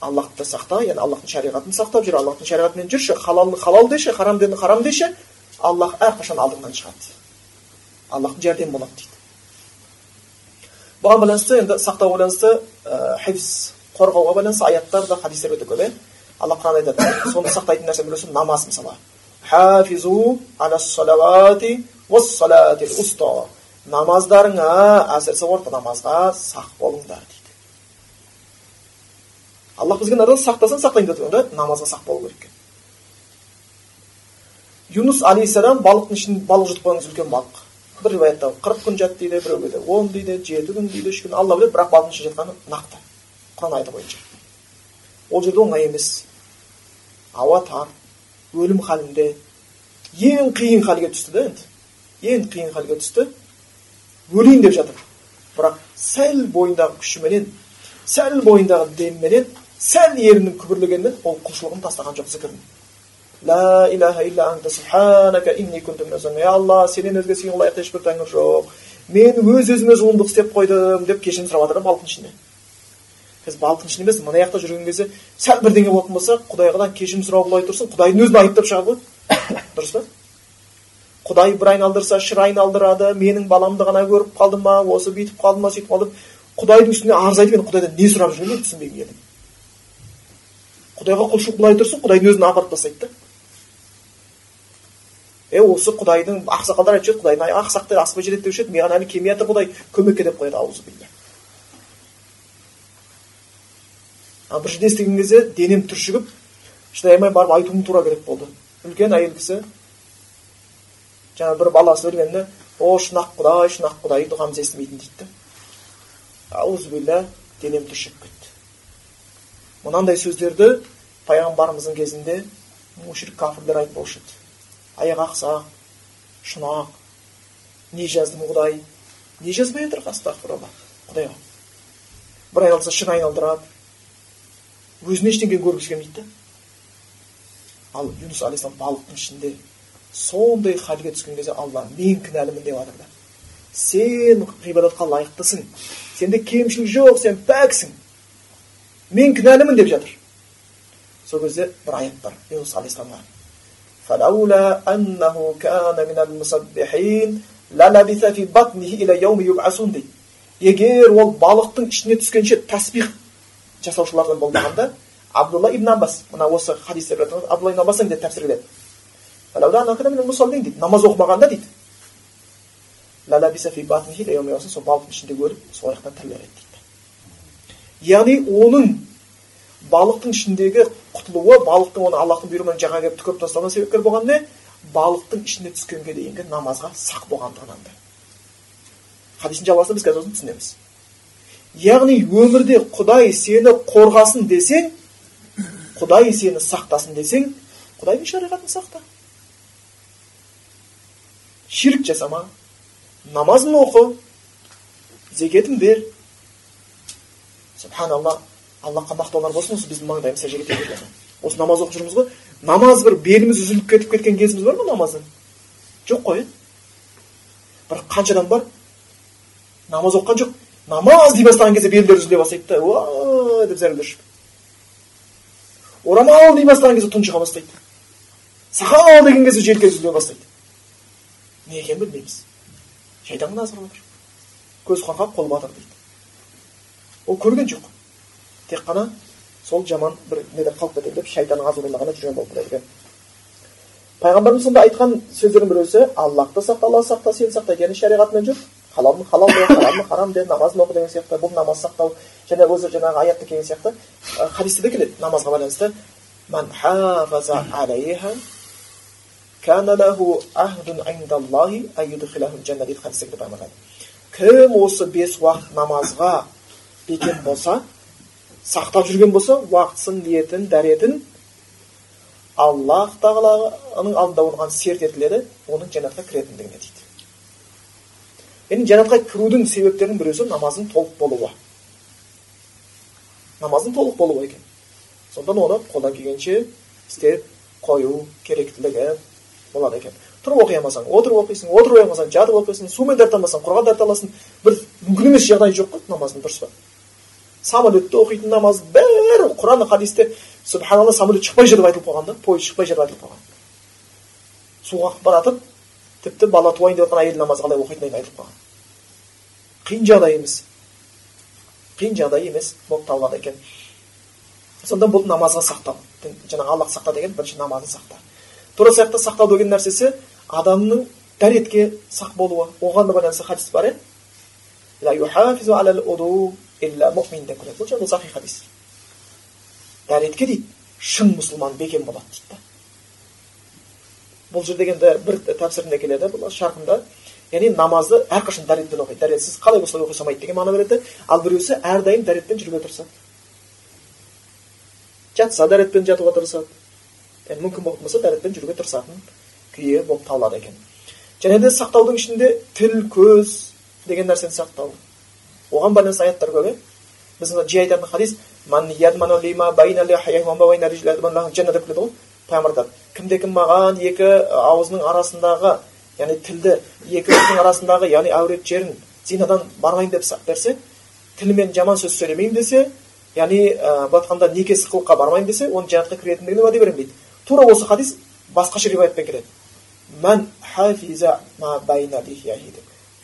[SPEAKER 1] аллахты сақта яғни аллахтың шариғатын сақтап жүр аллахтың шариғатымен жүрші халалды халал деші харамдыны харам деші аллах әрқашан алдыңнан шығады аллахтың жәрдемі болады дейді бұған байланысты енді сақтауға байланысты хифз қорғауға байланысты аяттар да хадистер өте көп иә алла құранда айтады соны сақтайтын нәрсе біреусі намаз мысалы хафизу намаздарыңа әсіресе орта намазға сақ болыңдар аллах бізге мына сақтасаң сақтайын деп онда намазға сақ болу керек екен. Юнус алейхисалам балықтың ішін балық жұтып қойған үлкен балық. Бір риwаятта қырық күн жатты дейді біреуде он дейді жеті күн дейді үш күн. Алла біледі бірақ балықтың ішінде жатқаны нақты. Құран аяты бойынша. Ол жерде оңай емес. Ауа тар өлім халінде ең қиын халге түсті да енді. Ең қиын халге түсті. Өлейін деп жатыр. Бірақ сәл бойындағы күшіменен сәл бойындағы демменен сәл ерінін күбірлегенімен ол құлшылығын тастаған жоқ зікірін ла илаха илля анта субханака инни кунту я алла сенен өзге сенге лайықты ешбір тәңір жоқ мен өз өзіме зұлымдық істеп қойдым деп кешірім сұрап жатыр да балықтың ішінде біз балықтың ішінде емес мына жақта жүрген кезде сәл бірдеңе болатын болса құдайғадан кешірім сұрау былай тұрсын құдайдың өзін айыптап шығады ғой дұрыс па құдай бір айналдырса шыр айналдырады менің баламды ғана көріп қалды ма осы бүйтіп қалды ма сөйтіп қалды құдайдың үстіне арыз айтып енді құдайдан не сұрап жүргенін түсінбей келдім құдайға құлшылық былай тұрсын құдайдың өзін апарып тастайды да е осы құдайдың ақсақалдар айтушы еді құдайдың ақсақтар аспай жетеді деуші еді маған әлі келмей жатыр құдай көмекке деп қояды аузы ал бір жерде естіген кезде денем түршігіп шыдай алмай барып айтуым тура керек болды. Үлкен әйел кісі жаңа бір баласы өлгенде о шұнақ құдай шұнақ құдай дұғамызды естімейтін дейді да аузубилля денем түршігіп кетті. Мынандай сөздерді пайғамбарымыздың кезінде мушрик кәпірлер айтпаушы еді аяқ ақсақ шұнақ не жаздым құдай не жазбай жатыр астағфиралла құдайға? Бір айналса шын айналдырады. Өзіне ештеңе көргісі келмейді да ал юнус алейхисалам балықтың ішінде сондай халге түскен кезде алла мен кінәлімін деп жатыр да сен ғибадатқа лайықтысың. Сенде кемшілік жоқ. Сен пәксің мен кінәлімін деп жатыр сол кезде бір аят бар юнус егер ол балықтың ішіне түскенше тәсбих жасаушылардан болмағанда абдулла ибн аббас мына осы хадисте деп жатырмыз абдулла ибн аббастан де тәпсір намаз оқымағанда дейді сол балықтың ішінде көріп сол жақтан тірілер еді яғни оның балықтың ішіндегі құтылуы балықтың оны аллахтың бұйрығымен жаға келіп түкіріп тастауына себепкер болған не? Балықтың ішіне түскенге дейінгі намазға сақ болғандығынан да хадистің жалғасын біз қазір түсінеміз. Яғни өмірде құдай сені қорғасын десең құдай сені сақтасын десең құдайдың шариғатын сақта? Ширк жасама намазын оқы зекетін бер субханалла аллахқа мақтаулар болсын осы біздің маңдайымыз сәждеге тиіп жатыр осы намаз оқып жүрміз ғой намаз бір беліміз үзіліп кетіп кеткен кезіміз бар ма намаздан жоқ қой бірақ қанша адам бар намаз оқыған жоқ намаз дей бастаған кезде белдері үзіле бастайды да деп зәрелдер ұшып орамал дей бастаған кезде тұншыға бастайды сақал деген кезде желке үзіле бастайды не екенін білмейміз шайтанның отыр көз қорқақ қол батыр дейді ол көрген жоқ тек қана сол жаман бір неде қалып кетемін деп шайтанның азурлағына жүрген болып кетеді екен пайғамбарымыз сонда айтқан сөздердің біреусі аллахты сақта алла сақта сені сақта яғни шариғатымен жүр халалын халал де харамды харам де намазын оқы деген сияқты бұл намаз сақтау және өзі жаңағы аятта келген сияқты хадисте де келеді намазға байланысты кім осы бес уақыт намазға бекем болса сақтап жүрген болса уақытысын ниетін дәретін аллах тағаланың алдында оған серт етіледі оның жәннатқа кіретіндігіне дейді. Яғни жәннатқа кірудің себептерінің біреусі намаздың толық болуы. Намаздың толық болуы екен. Сондықтан оны қолдан келгенше істеп қою керектілігі болады екен. Тұрып оқи алмасаң отырып оқисың отырып оқи алмасаң жатып оқисың сумен тарта алмасаң құрғақ тарта аласың бір мүмкін емес жағдай жоқ қой намаздың дұрыс па? Самолетте оқитын намаз бәрі құран хадисте субханалла самолет шықпай жүр деп айтылып қойған да пойыз шықпай жүр деп айтылып қойған суға ағып баратып тіпті бала туайын деп жатқан әйел намаз қалай оқитынын айтылып қойған қиын жағдай емес қиын жағдай емес болып табылады екен сонда бұл намазға сақтау жаңағы аллах сақта деген бірінші намазын сақта тура сияқты сақтау деген нәрсесі адамның дәретке сақ болуы оған да байланысты хадис бар иә бұл бұл сахи хадис дәретке дейді шын мұсылман бекем болады дейді да бұл жерде енді бір тәпсірінде келеді бұл шарқында яғни намазды әрқашан дәретпен оқиды дәретсіз қалай болса оқи салмайды деген мағына береді ал біреусі әрдайым дәретпен жүруге тырысады жатса дәретпен жатуға тырысады яғни мүмкін болатын болса дәретпен жүруге тырысатын күйі болып табылады екен және де сақтаудың ішінде тіл көз деген нәрсені сақтау оған байланысты аяттар көп иә біз жиі айтатын хадис деп келеді ғой айтады кімде кім маған екі ауызының арасындағы яғни тілді екі көздің арасындағы яғни әурет жерін зинадан бармаймын деп берсе тілімен жаман сөз сөйлемеймін десе яғни былай айтқанда некесі қылыққа бармаймын десе оның жәннатқа кіретіндігіне уәде беремін дейді тура осы хадис басқаша риwаятпен келеді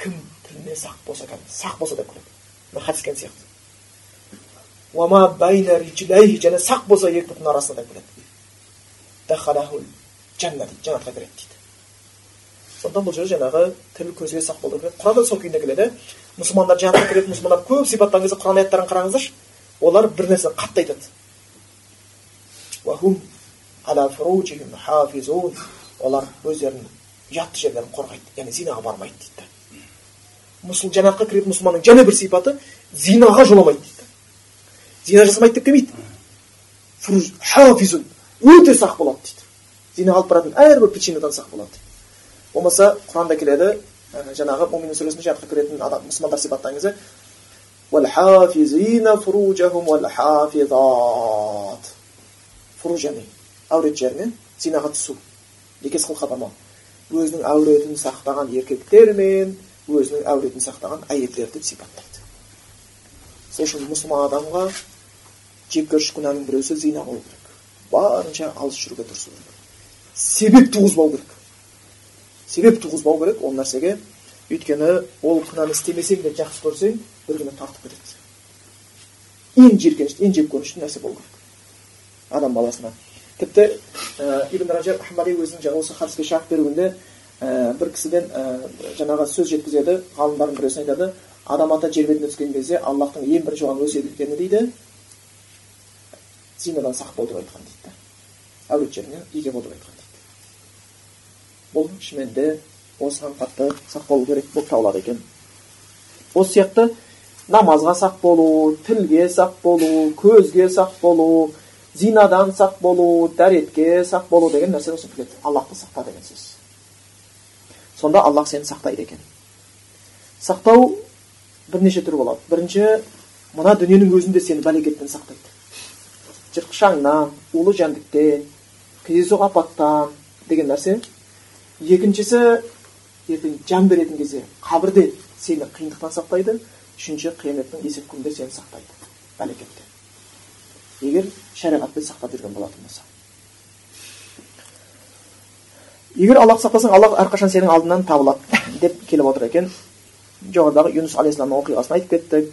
[SPEAKER 1] кім тіліне сақ болса екен сақ болса деп келеді хадис келген сияқты және сақ болса екі бұтының арасында деп келеді дейді жәннатқа кіреді дейді сондықтан бұл жерде жаңағы тіл көзге сақ болу керек құранда сол күйінде келеді мұсылмандар жәннатқа кіреді мұсылмандар көп сипаттаған кезде құран аяттарын қараңыздаршы олар бір нәрсені қатты айтады олар өздерінің ұятты жерлерін қорғайды яғни зинаға бармайды дейді мұсыл жәннатқа кіретін мұсылманның және бір сипаты зинаға жоламайды дейді зина жасамайды деп келмейді өте сақ болады дейді зинаға алып баратын әрбір причинадан сақ болады болмаса құранда келеді жаңағы момин сүресінде жәннатқа кіретін адам мұсылмандар сипаттаған кезде әурет жеріне зинаға түсу некесі қылыққа бармау өзінің әуретін сақтаған еркектер мен өзінің әуретін сақтаған әйелдерді сипаттайды. Сол үшін мұсылман адамға жеккөріш күнәнің біреусі зина болу керек. Барынша алыс жүруге тырысу керек. Себеп туғызбау керек. Себеп туғызбау керек ол нәрсеге. Өйткені ол күнәні істемесең де жақсы көрсең бір күні тартып кетеді. Ең жиіркенішті ең жек көрінішті нәрсе болу керек. Адам баласына. Тіпті ә, ибн ражаб ахмади өзінің осы хадиске шарх беруінде ә, бір кісіден ә, жаңағы сөз жеткізеді ғалымдардың біреусі айтады адам ата жер бетіне түскен кезде аллахтың ең бірінші оған өсиет еткені дейді зинадан сақ бол деп айтқан дейді да әурет жеріне еге бол деп айтқан бұл шынымен де осыған қатты сақ болу керек болып табылады екен. Осы сияқты намазға сақ болу тілге сақ болу көзге сақ болу зинадан сақ болу дәретке сақ болу деген нәрсе осы аллахты сақта деген сөз. Сонда аллах сені сақтайды екен. Сақтау бірнеше түрі болады. Бірінші мына дүниенің өзінде сені бәлекеттен сақтайды. Жыртқыш улы жәндіктен кездейсоқ апаттан деген нәрсе. Екіншісі ертең жан беретін кезде қабірде сені қиындықтан сақтайды. Үшінші қияметтің есеп күнінде сені сақтайды. Бәлекеттен. Егер шариғатпен сақтап жүрген болатын болса егер аллахты сақтасаң аллах әрқашан сенің алдыңнан табылады деп келіп отыр екен. Жоғарыдағы юнус алейхисаламның оқиғасын айтып кеттік.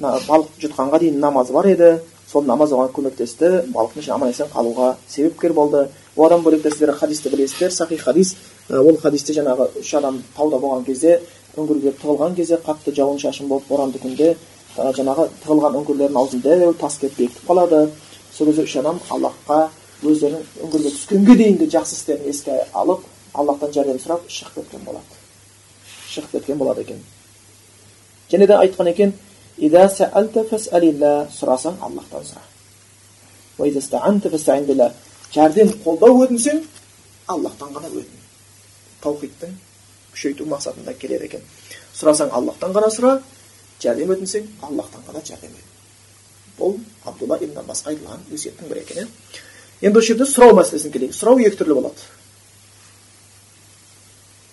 [SPEAKER 1] Балық жұтқанға дейін намазы бар еді. Сол намаз оған көмектесті. Балықтың ішінде аман есен қалуға себепкер болды. Одан бөлек те сіздер хадисті білесіздер. Сахи хадис ол хадисте жаңағы үш адам тауда болған кезде үңгірге тығылған кезде қатты жауын шашын болып боранды күнде жаңағы тығылған үңгірлердің аузын дәу тас келіп бекітіп қалады. Сол кезде үш адам аллахқа өздерінің үңгірге түскенге дейінгі жақсы істерін еске алып аллахтан жәрдем сұрап шығып кеткен болады. Шығып кеткен болады екен. Және де айтқан екен сұрасаң аллахтан сұра. Жәрдем қолдау өтінсең аллахтан ғана өтін. Таухидтың күшейту мақсатында келеді екен. Сұрасаң аллахтан ғана сұра. Жәрдем өтінсең аллахтан ғана жәрдем өт. Бұл абдулла ибн аббасқа айтылған өсиеттің бірі екен иә енді осы жерде сұрау мәселесіне келейік сұрау екі түрлі болады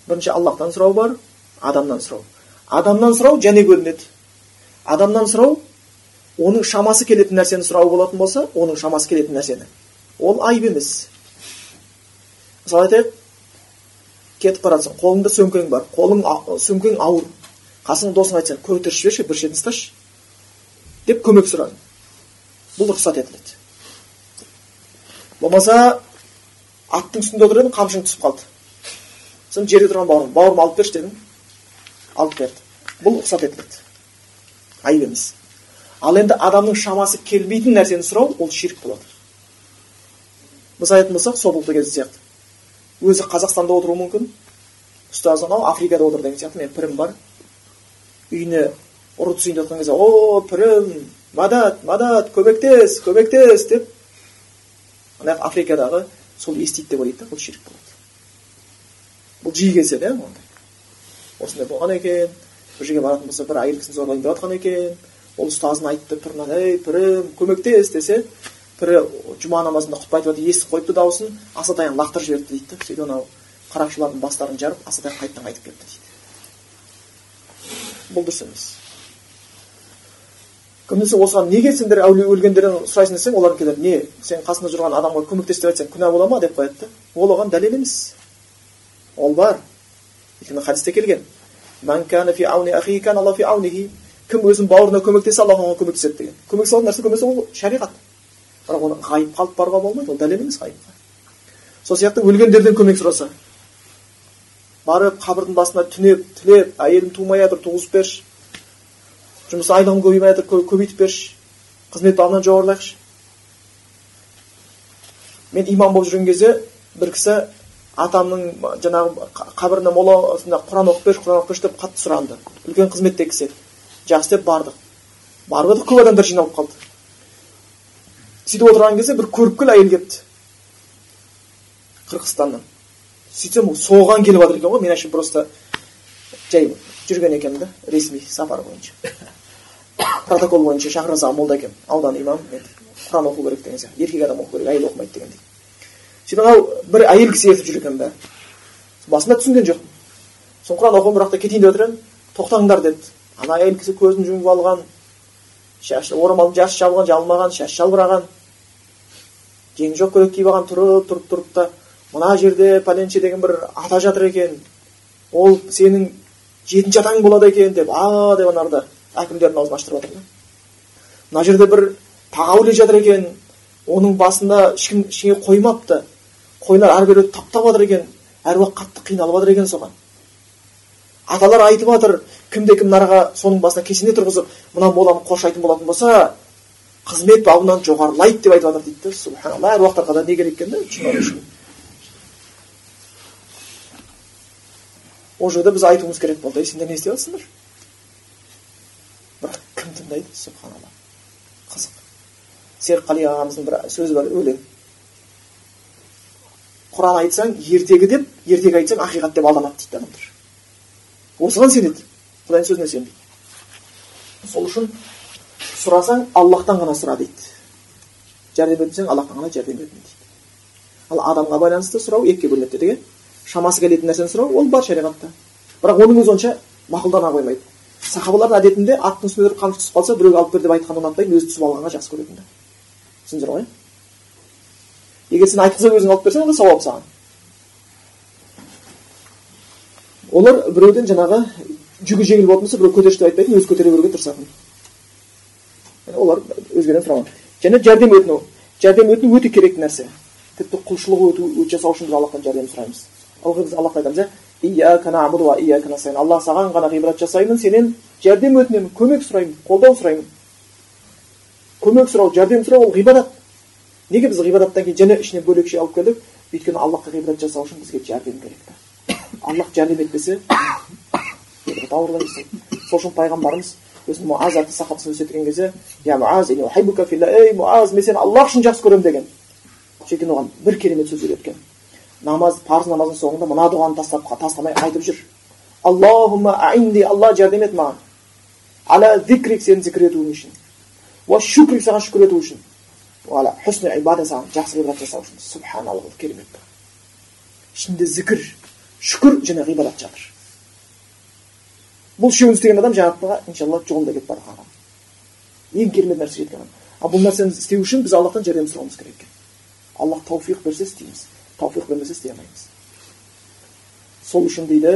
[SPEAKER 1] бірінші аллахтан сұрау бар адамнан сұрау адамнан сұрау және бөлінеді адамнан сұрау оның шамасы келетін нәрсені сұрау болатын болса оның шамасы келетін нәрсені ол айып емес мысалы айтайық кетіп бара жатсың қолыңда сөмкең бар қолың сөмкең ауыр қасыңда досың айтса көтеріп жіберші бір шетін ұсташы деп көмек сұрадың бұл рұқсат етіледі болмаса аттың үстінде отыр едің қамшың түсіп қалды. Сосын жерде тұрған бауырым бауырым алып берші дедің алып берді. Бұл рұқсат етіледі. Айып емес. Ал енді адамның шамасы келмейтін нәрсені сұрау ол ширк болады. Мысалы айтатын болсақ соболтта кезі сияқты. Өзі қазақстанда отыруы мүмкін. Ұстазы анау африкада отыр деген сияқты. Менің пірім бар. Үйіне ұры түсейін деп жатқан кезде о пірім мадат мадат көмектес көмектес деп ана африкадағы сол естиді деп ойлайды да бұл ширк болады бұл жиі кездеседі иә ондай осындай болған екен бір жерге баратын болса бір әйел кісіні зорлайын деп жатқан екен ол ұстазына айтты піріне ей пірім көмектес десе пірі жұма намазында құтпа айтып жатыр естіп қойыпты дауысын асатаян лақтырып жіберді дейді да сөйтіп анау қарақшылардың бастарын жарып асатаян қайтадан қайтып кетті дейді бұл дұрыс емес десе осыған неге сендер әулие өлгендерден сұрайсың десең олар келеді не сен қасында жүрген адамға көмектес деп айтсаң күнә бола ма? деп қояды да. Ол оған дәлел емес. Ол бар. Өйткені хадисте келген. Кім өзінің бауырына көмектессе аллах оған көмектеседі деген. Көмектесе нәрсе көмектесе ол шариғат. Бірақ оны ғайыпқа алып баруға болмайды ол дәлел емес ғайыпқа сол сияқты өлгендерден көмек сұраса. Барып қабірдің басына түнеп тілеп әйелім тумай жатыр туғызып берші. Жұмыс айлығым көбеймей жатыр көбейтіп берші қызмет бабынан жоғарылайықшы мен имам болып жүрген кезде бір кісі атамның жаңағы қабіріне моласында құран оқып берші құран оқып берші деп қатты сұранды үлкен қызметтегі кісі еді жақсы деп бардық барып едік көп адамдар жиналып қалды сөйтіп отырған кезде бір көріпкел әйел келіпті қырғызстаннан сөйтсем соған келіп жатыр екен ғой мен әшейін просто жай жүрген екенмін да ресми сапар бойынша протокол бойынша молда екен. Аудан имам құран оқу керек деген сияқты. Еркек адам оқу керек әйел оқымайды дегендей сөйтіп анау бір әйел кісі ертіп жүр екен да. Басында түсінген жоқпын сосын құран оқып бірақ та кетейін деп жатыр едім тоқтаңдар деді. Ана әйел кісі көзін жұмып алған. Шашы орамалын жасы жабылған жабылмаған шашы жалбыраған жеңі жоқ көйлек киіп алған тұрып тұрып тұрып та мына жерде пәленше деген бір ата жатыр екен. Ол сенің жетінші атаң болады екен деп а деп анарда әкімдердің аузын аштырып жатыр да мына жерде бір тағаули жатыр екен. Оның басында ешкім ештеңе қоймапты. Қойлар ары бері таптап жатыр екен әруақ қатты қиналып жатыр екен соған. Аталар айтып жатыр кімде кім нараға соның басына кесене тұрғызып мына моланы қоршайтын болатын болса қызмет бабынан жоғарылайды деп айтып жатыр дейді да субханалла әруақтарға да не керек екен да ол жерде біз айтуымыз керек болды. Ей сендер не істеп жатсыңдар кім тыңдайды субханалла қызық серікқали ағамыздың бір сөзі бар өлең құран айтсаң ертегі деп ертегі айтсаң ақиқат деп алданады дейді адамдар осыған сенеді құдайдың сөзіне сенбейді сол үшін сұрасаң аллахтан ғана сұра дейді жәрдем өтінсең аллахтан ғана жәрдем өтін дейді ал адамға байланысты сұрау екіге бөлінеді дедік иә шамасы келетін нәрсені сұрау ол бар шариғатта бірақ оның өзі онша мақұлдана қоймайды сахабалардың әдетінде аттың үстінде тұрып қамшы түсіп қалса біреуге алып бер деп айтқанды ұнатпайтын өзі түсіп алғанға жақсы көретін да түсіндіңіздер ғой. Егер сен айтқызып өзің алып берсең онда сауап саған. Олар біреуден жаңағы жүгі жеңіл болатын болса біреу көтерші деп айтпайтын өзі көтере беруге тырысатын. Олар өзгеден сұрамаған және жәрдем өтіну. Жәрдем өтіну өте керек нәрсе. Тіпті құлшылық өту жасау үшін біз аллахтан жәрдем сұраймыз. Ылғи біз аллахқа айтамыз иә алла саған ғана ғибадат жасаймын сенен жәрдем өтінемін көмек сұраймын қолдау сұраймын көмек сұрау жәрдем сұрау ол ғибадат неге біз ғибадаттан кейін және ішіне бөлекше алып келдік өйткені аллахқа ғибадат жасау үшін бізге жәрдем керек та аллах жәрдем етпесе сол үшін пайғамбарымыз өзінің муаз атты сахабасын өсеткен кезде ей мен сені аллах үшін жақсы көремін деген сөйткен оған бір керемет сөз үйреткен намаз парыз намаздың соңында мына дұғаны тастап тастамай айтып жүр аллахумма аинди алла жәрдем ет маған ала зикрик сені зікір етуім үшін уа шүкрик саған шүкір ету үшін ибада саған жақсы ғибадат жасау үшін субханалла бұл керемет ішінде зікір шүкір және ғибадат жатыр бұл үшеуін істеген адам жәннатқа иншалла жолында кетіп бара жатқан ең керемет нәрсе жеткен адам ал бұл нәрсені істеу үшін біз аллахтан жәрдем сұрауымыз керек екен аллах тауфиқ берсе істейміз тауфиқ бермесе істей алмаймыз сол үшін дейді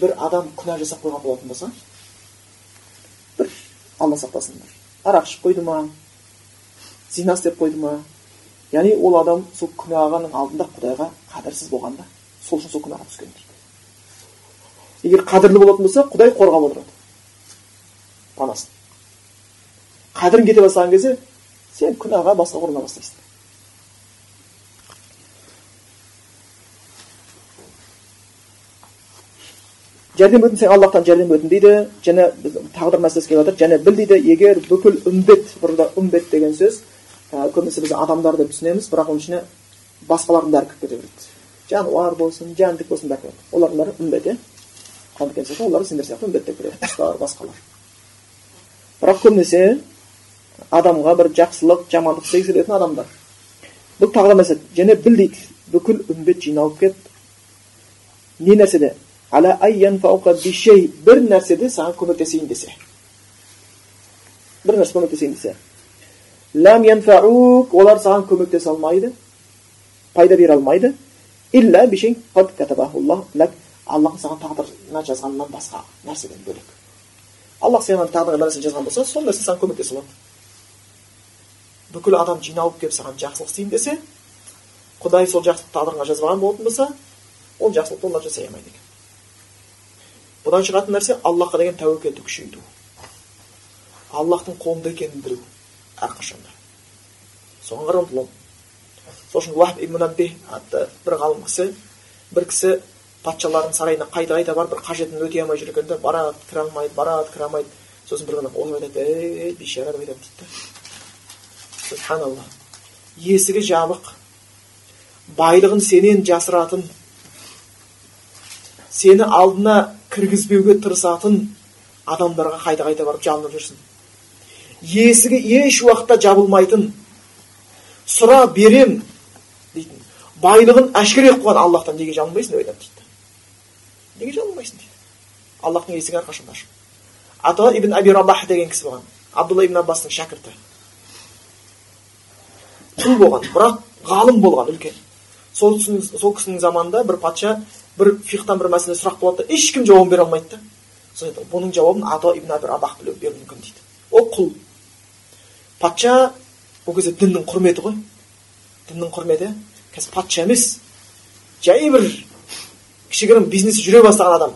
[SPEAKER 1] бір адам күнә жасап қойған болатын болса бір алла сақтасын арақ ішіп қойды ма зина істеп қойды ма яғни ол адам сол күнәғаның алдында құдайға қадірсіз болған да сол үшін сол күнәға түскен дейді егер қадірлі болатын болса құдай қорғап отырады панасын қадірің кете бастаған кезде сен күнәға басқа ұрына бастайсың жәрдем өтін сен аллахтан жәрдем өтін дейді және тағдыр мәселесі келіп жатыр және біл дейді егер бүкіл үмбет burada үмбет деген сөз ә, көбінесе біз адамдар деп түсінеміз бірақ оның ішіне басқалардың бәрі кіріп кете береді жануар болсын жәндік болсын бәрі кіреді олардың бәрі үмбет иә олар сендер сияқты үмбет деп кіреді құстар басқалар бірақ көбінесе адамға бір жақсылық жамандық істегісі келетін адамдар бұл тағы да мәселе және біл дейді бүкіл үмбет жиналып келіп не нәрседе бір нәрседе саған көмектесейін десе бір нәрсе көмектесейін десе янфаук олар саған көмектесе алмайды пайда бере алмайды илля аллах саған тағдырына жазғаннан басқа нәрседен бөлек аллах саған тағдырыңа нәрсе жазған болса сол нәрсе саған көмектесе алады бүкіл адам жиналып келіп саған жақсылық істейін десе құдай сол жақсылықты тағдырыңа жазбаған болатын болса ол жақсылықты олар жасай алмайды екен бұдан шығатын нәрсе аллахқа деген тәуекелді күшейту. Аллахтың қолында екенін білу. Әрқашанда соған ұмтылу сол үшін уахб ибн атты бір ғалым кісі бір кісі патшалардың сарайына қайта қайта барып бір қажетін өтей алмай жүр екен да барады кіре алмайды барады кіре алмайды. Сосын бір күні ойлап айтады ей бейшара деп айтады дейді да субханалла есігі жабық. Байлығын сенен жасыратын. Сені алдына кіргізбеуге тырысатын адамдарға қайта қайта барып жалынып жүрсін. Есігі еш уақытта жабылмайтын сұра берем дейтін байлығын әшкере қылған аллахтан. Неге жалынбайсың деп айтады дейді неге жалынбайсың дейді. Аллахтың есігі әрқашанда ашық. Ата ибн аби рабах деген кісі болған. Абдулла ибн аббастың шәкірті. Құл болған бірақ ғалым болған үлкен. Сол кісінің заманында бір патша бір фихтан бір мәселе сұрақ болады да ешкім жауабын бере алмайды да сосын бұның жауабын ато ибн абир абах беруі мүмкін дейді ол құл патша ол кезде діннің құрметі ғой діннің құрметі қазір патша емес жай бір кішігірім бизнес жүре бастаған адам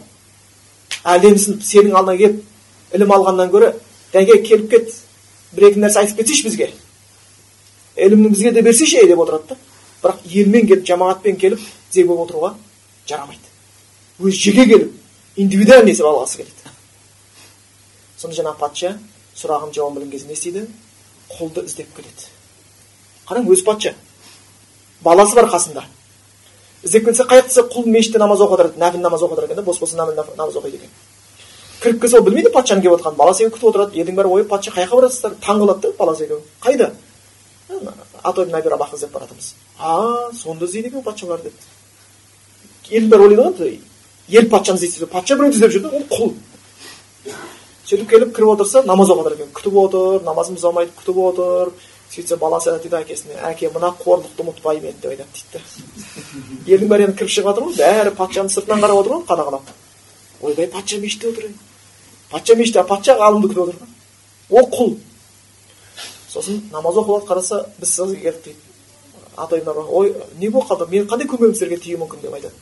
[SPEAKER 1] әлденісін сенің алдыңа келіп ілім алғаннан гөрі дәке келіп кет бір екі нәрсе айтып кетсейші бізге ілімді бізге де берсейші деп отырады да бірақ елмен келіп жамағатпен келіп тізе болып отыруға жарамайды өзі жеке келіп индивидуальный есеп алғысы келеді сонда жаңағы патша сұрағын жауабын білген кезде не істейді құлды іздеп келеді қараң өзі патша баласы бар қасында іздеп келсе қай жақта құл мешітте намаз оқып жатыр нәпіл намаз оқып жатыр екен да бос болса нәпіл намаз оқиды екен кіріп келсе ол білмейді патшаның келіп жатқанын баласы екеуі күтіп отырады елдің бәрі ойы патша қай жаққа барасыздар таң қалады да баласы екеуі қайда атой абақ іздеп баратырмыз а сонда іздейді екен патшалар деп елдің бәрі ойлайды ғой ел патшаны іздейді патша біреуді іздеп жүр да ол құл сөйтіп келіп кіріп отырса намаз оқып жатыр екен күтіп отыр намазын бұза алмайды күтіп отыр сөйтсе баласы дейді әкесіне әке мына қорлықты ұмытпаймын енді деп айтады дейді да елдің бәрі енді кіріп шығып жатыр ғой бәрі патшаның сыртынан қарап отыр ғой қадағалап ойбай патша мешітте отыр патша мешітте патша ғалымды күтіп отыр ол құл сосын намаз оқып қараса біз сізге келдік дейді атайнар ой не болып қалды мен қандай көмегім сіздерге тиюі мүмкін деп айтады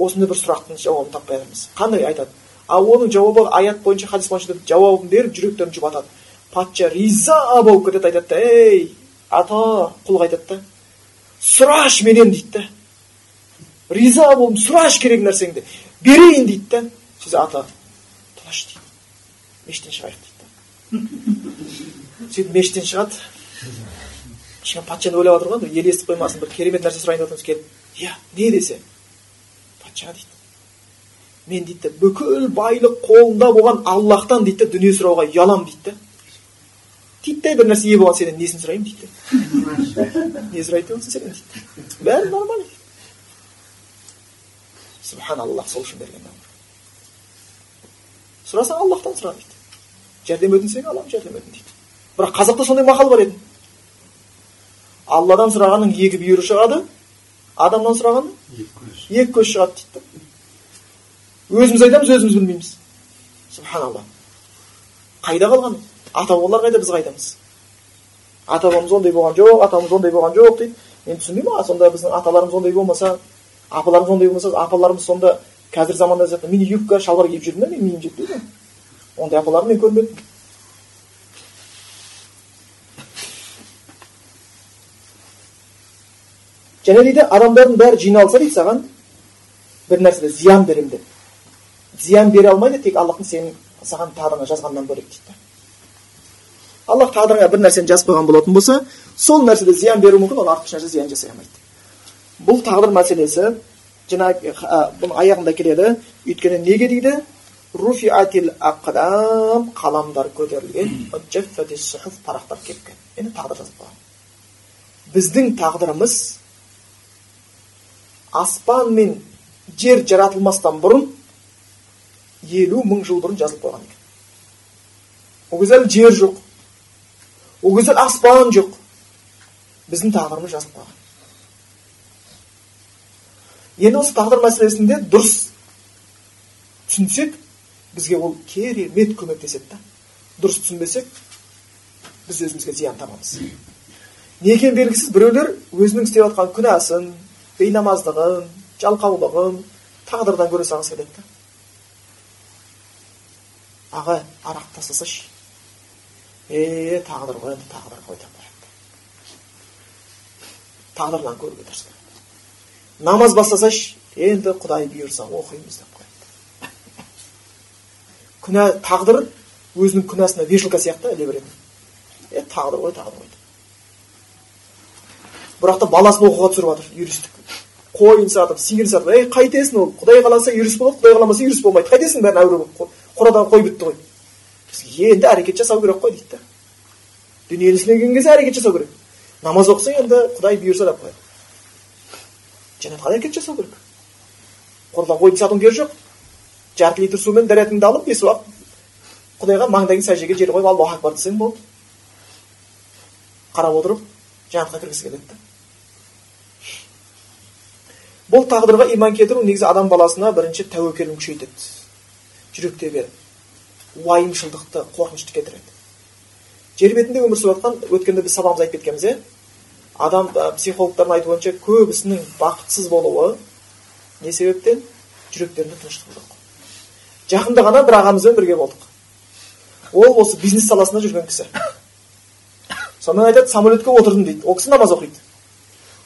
[SPEAKER 1] осындай бір сұрақтың жауабын таппай жатырмыз. Қандай айтады? Ал оның жауабы аят бойынша хадис бойынша жауабын беріп жүректерін жұбатады патша риза болып кетеді айтады да ей ата құлға айтады да сұрашы менен дейді да. Риза болдым сұрашы керек нәрсеңді берейін дейді да. Сөйтсе ата тыныш дейді. Мешіттен шығайық дейді да. Сөйтіп мешіттен шығады. Кішкене патшаны ойлап жатыр ғой ел естіп қоймасын бір керемет нәрсе сұрайын деп жатырмыз келіп иә не десе? Патша дейді мен дейді бүкіл байлық қолында болған аллахтан дейді дүние сұрауға ұяламын дейді да титтей бір нәрсе ие болған сенен несін сұраймын дейді не сұрайды деп отырсың сенен дейді бәрі нормально дейді субханаллах сол үшін берген сұрасаң аллахтан сұра дейді жәрдем өтінсең аламын жәрдем өтін дейді бірақ қазақта сондай мақал бар еді алладан сұрағанның екі бүйірі шығады адамнан сұрағанның екі көз шығады дейді өзіміз айтамыз өзіміз білмейміз субханалла қайда қалған ата бабалар қайда біз қайдамыз ата бабамыз ондай болған жоқ атамыз ондай болған жоқ дейді мен түсінбеймін сонда біздің аталарымыз ондай болмаса апаларымыз ондай болмаса апаларымыз сонда қазір заманда мини юбка шалбар киіп жүрді ма менің миым жетпейді ондай апаларды мен көрмедім және дейді адамдардың бәрі жиналса дейді саған бір нәрседе зиян беремін деп. Зиян бере алмайды тек аллахтың сенің саған тағдырыңа жазғаннан бөлек дейді аллах тағдырыңа бір нәрсені жазып қойған болатын болса сол нәрседе зиян беруі мүмкін ол артық нәрсе зиян жасай алмайды. Бұл тағдыр мәселесі жаңағы бұның аяғында келеді. Өйткені неге дейді? Руфиатил ақдам қаламдар көтерілген парақтар кепкен енді тағдыр жазып қойған біздің тағдырымыз аспан мен жер жаратылмастан бұрын елу мың жыл бұрын жазылып қойған екен. Ол кезде жер жоқ. Ол кезде аспан жоқ. Біздің тағдырымыз жазылып қойған. Енді осы тағдыр мәселесінде дұрыс түсінсек бізге ол керемет көмектеседі да. Дұрыс түсінбесек біз өзімізге зиян табамыз. Не екені белгісіз біреулер өзінің істеп жатқан күнәсін бейнамаздығын жалқаулығын тағдырдан көре салғысы келеді. Да аға арақ тастасайшы е тағдыр ғой енді тағдыр ғой деп қояды тағдырдан көруге намаз бастасайшы енді құдай бұйырса оқимыз деп қояды. Күнә тағдыр өзінің күнәсына вешалка сияқты іле береді е тағдыр ғой тағдыр ғой. Бірақ та баласын оқуға түсіріп жатыр юристік қойын сатып сиыр сатып ей қайтесің ол құдай қаласа юрист болады құдай қаламаса юрист болмайды қайтесің бәрін әуре болып қорадан қой бітті ғой енді әрекет жасау керек қой дейді да дүниені келген кезде әрекет жасау керек. Намаз оқысаң енді құдай бұйырса деп қояды жәннатқа әрекет жасау керек. Қорадан қойды сатуың керегі жоқ. Жарты литр сумен дәретіңді алып бес уақыт құдайға маңдайың сәждеге жер қойып аллаху акбар десең болды. Қарап отырып жәннатқа кіргісі келеді да бұл тағдырға иман келтіру негізі адам баласына бірінші тәуекелін күшейтеді. Жүректегі уайымшылдықты қорқынышты кетіреді жер бетінде өмір сүріп жатқан өткенде біз сабағымызда айтып кеткенбіз иә адам психологтардың айтуынша көбісінің бақытсыз болуы не себептен? Жүректерінде тыныштық жоқ. Жақында ғана бір ағамызбен бірге болдық. Ол осы бизнес саласында жүрген кісі. Сонымен айтады самолетке отырдым дейді. Ол кісі намаз оқиды.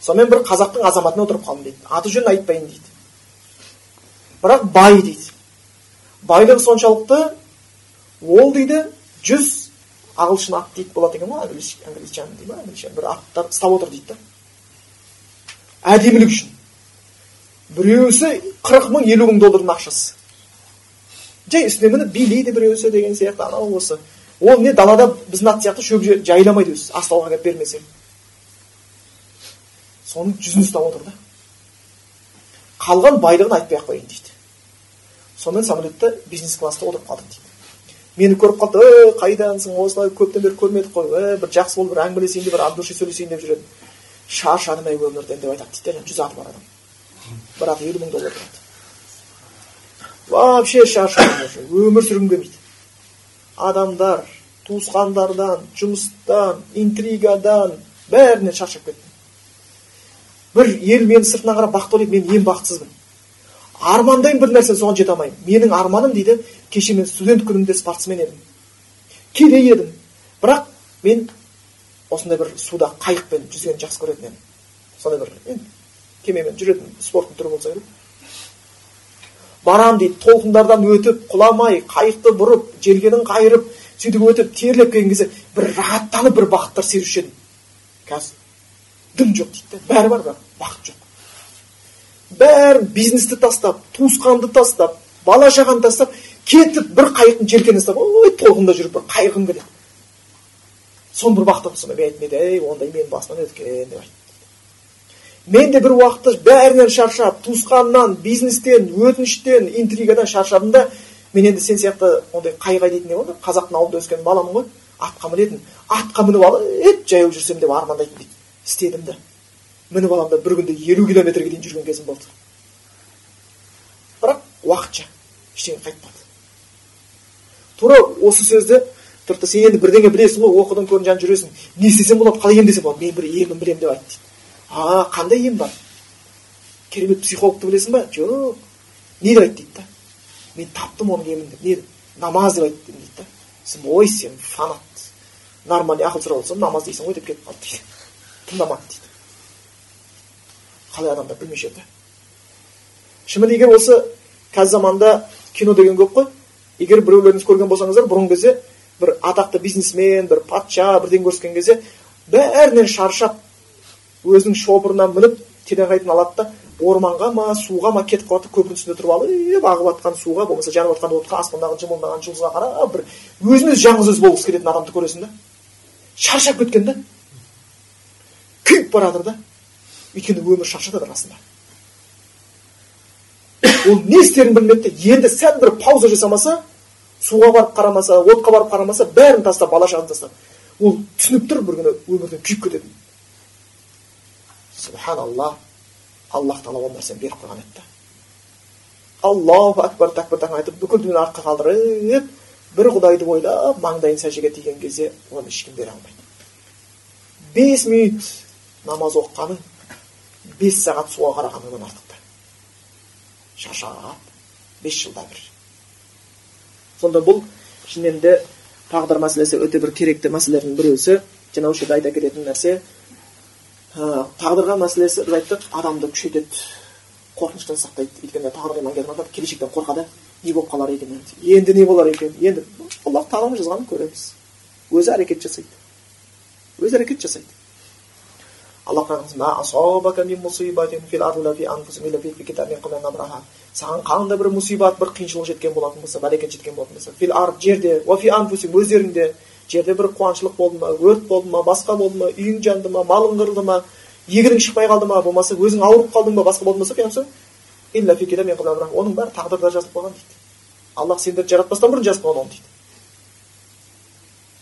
[SPEAKER 1] Сонымен бір қазақтың азаматына отырып қалдым дейді. Аты жөнін айтпайын дейді. Бірақ бай дейді. Байлығы соншалықты ол дейді жүз ағылшын ат дейді болады екен ғой англичан дей ма бір аттар ұстап отыр дейді да. Әдемілік үшін. Біреусі қырық мың елу мың доллардың ақшасы. Жай үстіне мініп билейді біреусі деген сияқты анау осы. Ол не далада біздің ат сияқты шөп жайламайды өзі астауға келіп бермесе. Соның жүзін ұстап отыр да. Қалған байлығын айтпай ақ қояйын дейді. Сонымен самолетте бизнес класста отырып қалдық дейді. Мені көріп қалды ей қайдансың осылай көптен бері көрмедік қой е бір жақсы болып бір әңгімелесейін деп бір от души сөйлесейін деп жүреді шаршадым ей өмірден деп айтады дейді жүз аты бар адам. Бірақ елу мың доллар тұрады. Вообще шаршадым өмір сүргім келмейді. Адамдар туысқандардан жұмыстан интригадан бәрінен шаршап кеттім бір ел мені сыртынан қарап бақытты ойлайды мен ең бақытсызбын армандаймын бір нәрсе соған жете алмаймын менің арманым дейді кеше мен студент күнімде спортсмен едім кедей едім бірақ мен осындай бір суда қайықпен жүзгенді жақсы көретін едім сондай бір енді кемемен жүретін спорттың түрі болса керек барам дейді толқындардан өтіп құламай қайықты бұрып желкенін қайырып сөйтіп өтіп терлеп келген кезде бір рахаттанып бір бақыттар сезуші едім қазір дым жоқ дейді. Бәрі бар бірақ бақыт жоқ. Бәрін бизнесті тастап туысқанды тастап бала шағаны тастап кетіп бір қайықтың желкенін ұстап ой толқында жүріп бір қайырғым келеді соны бір бақыт сонда мен айттым ей ондай менің басымнан өткен деп айтты. Мен де бір уақытта бәрінен шаршап туысқаннан бизнестен өтініштен интригадан шаршадым да мен енді сен сияқты ондай қайға дейтін не болды қазақтың ауылында өскен баламын ғой атқа мінетін атқа мініп алып жаяу жүрсем деп армандайтын дейді. Істедім да мініп аламын да бір күнде елу километрге дейін жүрген кезім болды. Бірақ уақытша ештеңе қайтпады. Тура осы сөзді тұрды сен енді бірдеңе білесің ғой оқыдың көрдің жан жүресің. Не істесем болады қалай емдесем болады. Мен бір емін білемін деп айтты дейді. А қандай ем бар? Керемет психологты білесің ба? Жоқ. Не деп айтты дейді да? Мен таптым оның емін не намаз деп айтты дейді да? Сен ой сен фанат нормальный ақыл сұрап отырсам намаз дейсің ғой деп кетіп қалды дейді. Тыңдамады дейді. Қалай адамдар білмей жүрді шынымен егер осы қазір заманда кино деген көп қой. Егер біреулеріңіз көрген болсаңыздар бұрынғы кезде бір атақты бизнесмен бір патша бірдеңе көрсеткен кезде бәрінен шаршап өзінің шопырына мініп тереңқайтын алады да орманға ма суға ма кетіп қалады да көпірдің үстінде тұрып алып ағып жатқан суға болмаса жанып жатқан отқа аспандағы жымылдаған жұлдызға қарап бір өзін өзі жалғыз өзі болғысы келетін адамды көресің да. Шаршап кеткен да. Күйіп бара жатыр да өйткені өмір шаршатады расында. Ол не істерін білмеді енді сәл бір пауза жасамаса суға барып қарамаса отқа барып қарамаса бәрін тастап бала шағаны тастап. Ол түсініп тұр бір күні өмірден күйіп кететін. Субханалла аллах тағала ол нәрсені беріп қойған еді да. Аллаху акбар такбир айтып бүкіл дүниені артқа қалдырып бір құдайды ойлап маңдайын сәждеге тиген кезде оны ешкім бере алмайды. Бес минут намаз оқығаның бес сағат суға қарағаныңнан артық шаршап бес жылда бір. Сонда бұл шынымен де тағдыр мәселесі өте бір керекті мәселелердің біреусі жаңа осы жерде айта кететін нәрсе ә, тағдырға мәселесі біз айттық адамды күшейтеді қорқыныштан сақтайды. Өйткені тағдыр иман адам келешектен қорқады. Не болып қалар екен енді? Не болар екен? Енді аллах тағаланың жазғанын көреміз. Өзі әрекет жасайды. Өзі әрекет жасайды. Саған қандай бір мұсибат бір қиыншылық жеткен болатын болса бәлекет жеткен болатын болса фил ар жерде уафи анфусим өздеріңде жерде бір қуаңшылық болды ма өрт болды ма басқа болды ма үйің жанды ма малың қырылды ма егінің шықпай қалды ма болмаса өзің ауырып қалдың ба басқа болатын болса оның бәрі тағдырда жазылып қойған дейді аллах сендерді жаратпастан бұрын жазып қойған оны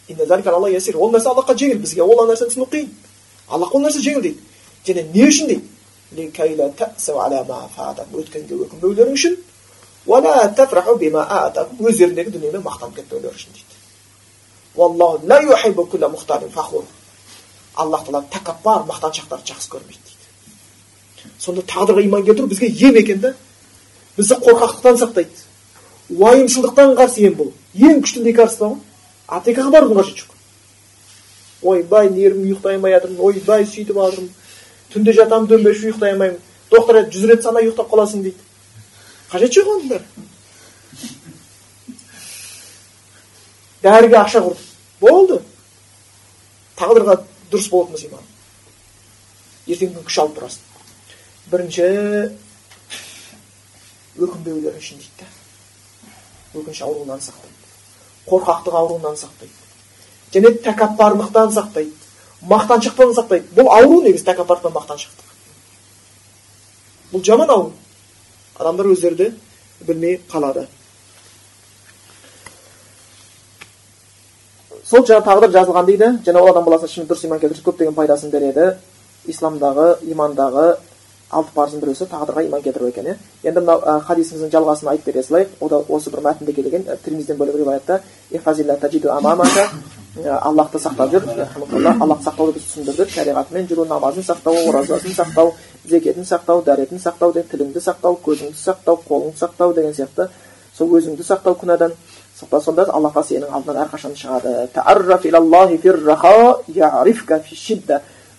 [SPEAKER 1] дейді ол нәрсе аллахқа жеңіл бізге ол нәрсені түсіну қиын аллах ол нәрсе жеңіл дейді және не үшін дейді өткенге үшін өздеріндегі дүниемен мақтанып кетпеулері үшін дейді аллах тағала тәкаппар мақтаншақтарды жақсы көрмейді дейді сонда тағдырға иман келтіру бізге ем екен да бізді қорқақтықтан сақтайды уайымшылдықтан қарсы ем бұл ең күшті лекарство ғой аптекаға барудың қажеті жоқ ойбай нервім ұйықтай алмай жатырмын ойбай сөйтіп жатырмын түнде жатамын дөңбекші ұйықтай алмаймын. Доктор айтады жүз рет сана ұйықтап қаласың дейді. Қажеті жоқ оның бәрі. Дәріге ақша құрдық болды. Тағдырға дұрыс болатын иман ертеңгі күн күш алып тұрасың. Бірінші өкінбеулері үшін дейді да өкініш ауруынан сақтайды. Қорқақтық ауруынан сақтайды. Және тәкаппарлықтан сақтайды. Мақтаншақтан сақтайды. Бұл ауру негізі тәкаппарлық мақтаншақтық бұл жаман ауру. Адамдар өздері де білмей қалады. Сол жаңа тағдыр жазылған дейді. Және ол адам баласына шын дұрыс иман келтірсе көптеген пайдасын береді. Исламдағы имандағы алты парыздың біреусі тағдырға иман келтіру екен иә. Енді мынау хадисіміздің жалғасын айтып бере салайық. Осы бір мәтінде келген тірмизден бөлек риwаятта аллахты сақтап жүр аллахты сақтауды біз түсіндірдік шариғатымен жүру намазын сақтау оразасын сақтау зекетін сақтау дәретін сақтау тіліңді сақтау көзіңді сақтау қолыңды сақтау деген сияқты сол өзіңді сақтау күнәдан сонда аллахқа сенің алдынан әрқашан шығады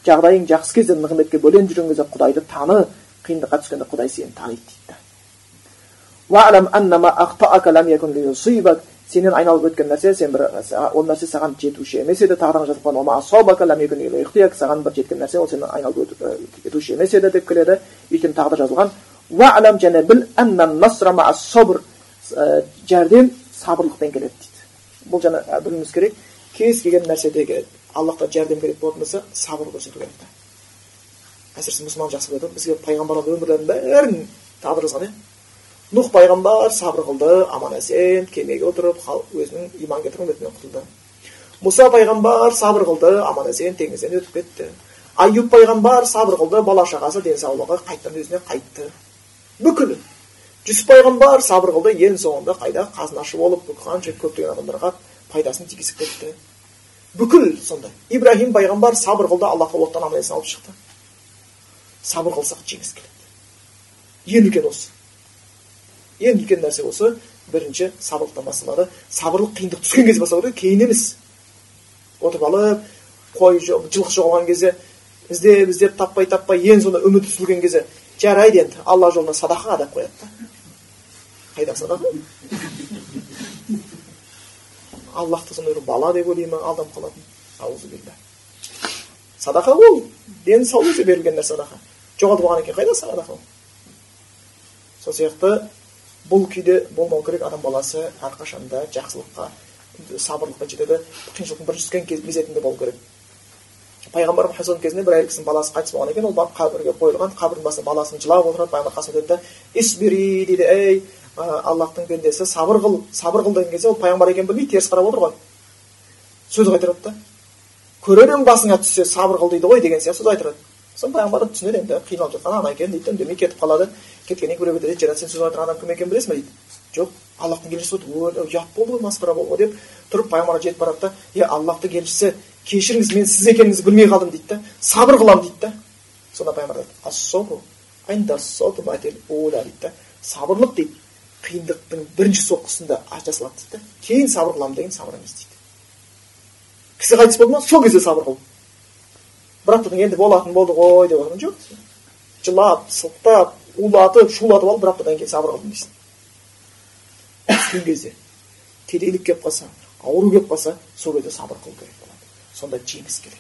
[SPEAKER 1] жағдайың жақсы кезде нығметке бөленіп жүрген кезде құдайды таны қиындыққа түскенде құдай сені таниды дейді сенен айналып өткен нәрсе сен бір ол нәрсе саған жетуші емес еді. Тағдырың жазылған саған бір жеткен нәрсе ол сені айналып өтуші емес еді деп келеді. Өйткені тағдыр жазылған және біл жәрдем сабырлықпен келеді дейді. Бұл жаңа білуіміз керек кез келген нәрседегі аллахтан жәрдем керек болатын болса сабыр көрсету керек та. Әсіресе мұсылман жақсы біледі. Бізге пайғамбарлардың өмірлерінің бәрін тағдыр жазған иә. Нұх пайғамбар сабыр қылды аман есен кемеге отырып өзінің иман келтірген үмметінен құтылды мұса пайғамбар сабыр қылды аман есен теңізден өтіп кетті аюб пайғамбар сабыр қылды бала шағасы денсаулығы қайтадан өзіне қайтты бүкіл жүсіп пайғамбар сабыр қылды ең соңында қайда қазынашы болып қанша көптеген адамдарға пайдасын тигізіп кетті бүкіл сондай ибраһим пайғамбар сабыр қылды аллах оттан аман есен алып шықты сабыр қылсақ жеңіс келеді ең үлкен осы ең үлкен нәрсе осы бірінші сабырлықтан басталады сабырлық қиындық түскен кезде басталады кейін емес. Отырып алып қой жылқы жоғалған кезде іздеп іздеп таппай таппай ең соңында үміті үзілген кезде жарайды енді алла жолына садақаға деп қояды да. Қайдағы садақа? Аллахты сондай бір бала деп ойлай ма алданып қалатын аузубилля садақа ол. Денсаулық үшін берілген нәрсе садақа. Жоғалтып алған екен қайда садақа ол? Сол сияқты бұл күйде болмау керек адам баласы әрқашанда жақсылыққа сабырлыққа жетеді. Қиыншылықтың бірінші түскен мезетінде болу керек. Пайғамбар мұхаммад кезінде бір әйел кісінің баласы қайтыс болған екен. Ол барып қабірге қойылған қабірдің басында баласын жылап отырады. Пайғамбар қасына өтеді да исбири дейді ей аллахтың пендесі сабыр қыл сабыр қыл деген кезде ол пайғамбар екенін білмейді теріс қарап отыр ғой. Сөз қайтарады да. Көрерім басыңа түссе сабыр қыл дейді ғой деген сияқты сөз айтырады сосын пайғамбар түсінеді енді қиналып жатқан ана екен дейді үндемей кетіп қалады кеткеннен кейін біреу жарайды сен сөз айтқан адам кім екенін білесің ба дейді жоқ аллахтың елшісі ұят болды ғой масқара болды ғой деп тұрып пайғамбарға жетіп барады да е аллахтың елшісі кешіріңіз мен сіз екеніңізді білмей қалдым дейді да сабыр қыламын дейді да сонда пайғамбар айтады да сабырлық дейді қиындықтың бірінші соққысында жасалады дейді да кейін сабыр қыламын деген сабыр емес дейді кісі қайтыс болды ма сол кезде сабыр қыл бірақ та енді болатын болды ғой деп отырмын жоқ. Жылап сылтап улатып шулатып алып бір аптадан кейін сабыр қылдым дейсің. Түскен кезде кедейлік келіп қалса ауру келіп қалса сол кезде сабыр қылу керек болады. Сонда жеңіс келеді.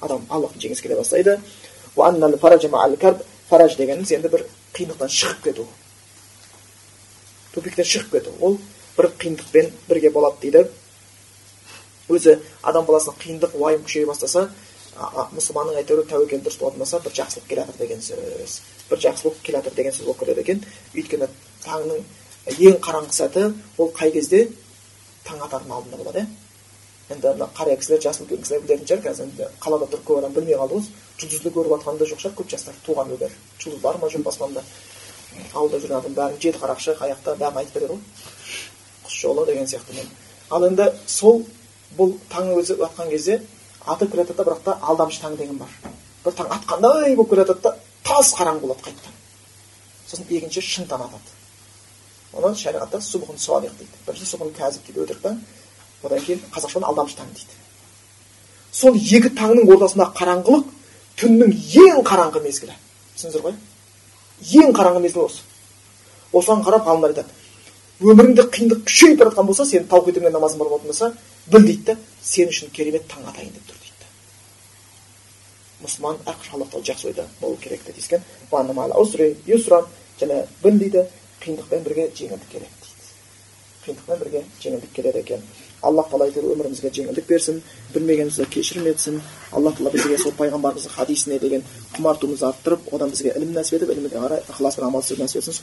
[SPEAKER 1] Адам аллахтың жеңіс келе бастайды. Фараж дегеніміз енді бір қиындықтан шығып кету. Тупиктен шығып кету. Ол бір қиындықпен бірге болады дейді. Өзі адам баласына қиындық уайым күшейе бастаса мұсылманның әйтеуір тәуекел дұрыс болатын болса бір жақсылық келе жатыр деген сөз. Бір жақсылық келе жатыр деген сөз болып келеді екен. Өйткені таңның ең қараңғы сәті ол қай кезде? Таң атардың алдында болады иә. Енді мына қария кісілер жас үлкен кісілер білетін шығар қазір енді қалада тұрып көп адам білмей қалды ғой. Жұлдызды көріп жатқан да жоқ шығар көп жастар. Туған күндер жұлдыз бар ма жоқ аспанда ауылда жүрген адам бәрін жеті қарақшы аяқта бәрін айтып береді ғой. Құс жолы деген сияқты ал енді сол бұл таң өзі атқан кезде атып келе жатады да бірақ та алдамшы таң деген бар. Бір таң атқандай болып келе жатады да тас қараңғы болады қайтадан сосын екінші шын таң атады. Оны шариғатта субхун салих дейді. Бірінші субхун кәзіп дейді өтірік таң одан кейін қазақшадан алдамшы таң дейді. Сол екі таңның ортасындағы қараңғылық түннің ең қараңғы мезгілі. Түсіндіңіздер ғой ең қараңғы мезгіл осы. Осыған қарап ғалымдар айтады. Өміріңде қиындық күшейіп бара жатқан болса сен таухидыңмен намазың бар болатын болса біл дейді да сен үшін керемет таң атайын деп тұр. Мұсылман әрқашан аллах тағала жақсы ойда болу керек деп дескен және біл дейді қиындықпен бірге жеңілдік келеді дейді қиындықпен бірге жеңілдік келеді екен аллах тағала әйтеуір өмірімізге жеңілдік берсін білмегенімізді кешірім етсін аллах тағала бізге сол пайғамбарымыздың хадисіне деген құмартуымызды арттырып одан бізге ілім нәсіп етіп ілімге қарай ықыласпен амал істеуді нәсіп етсін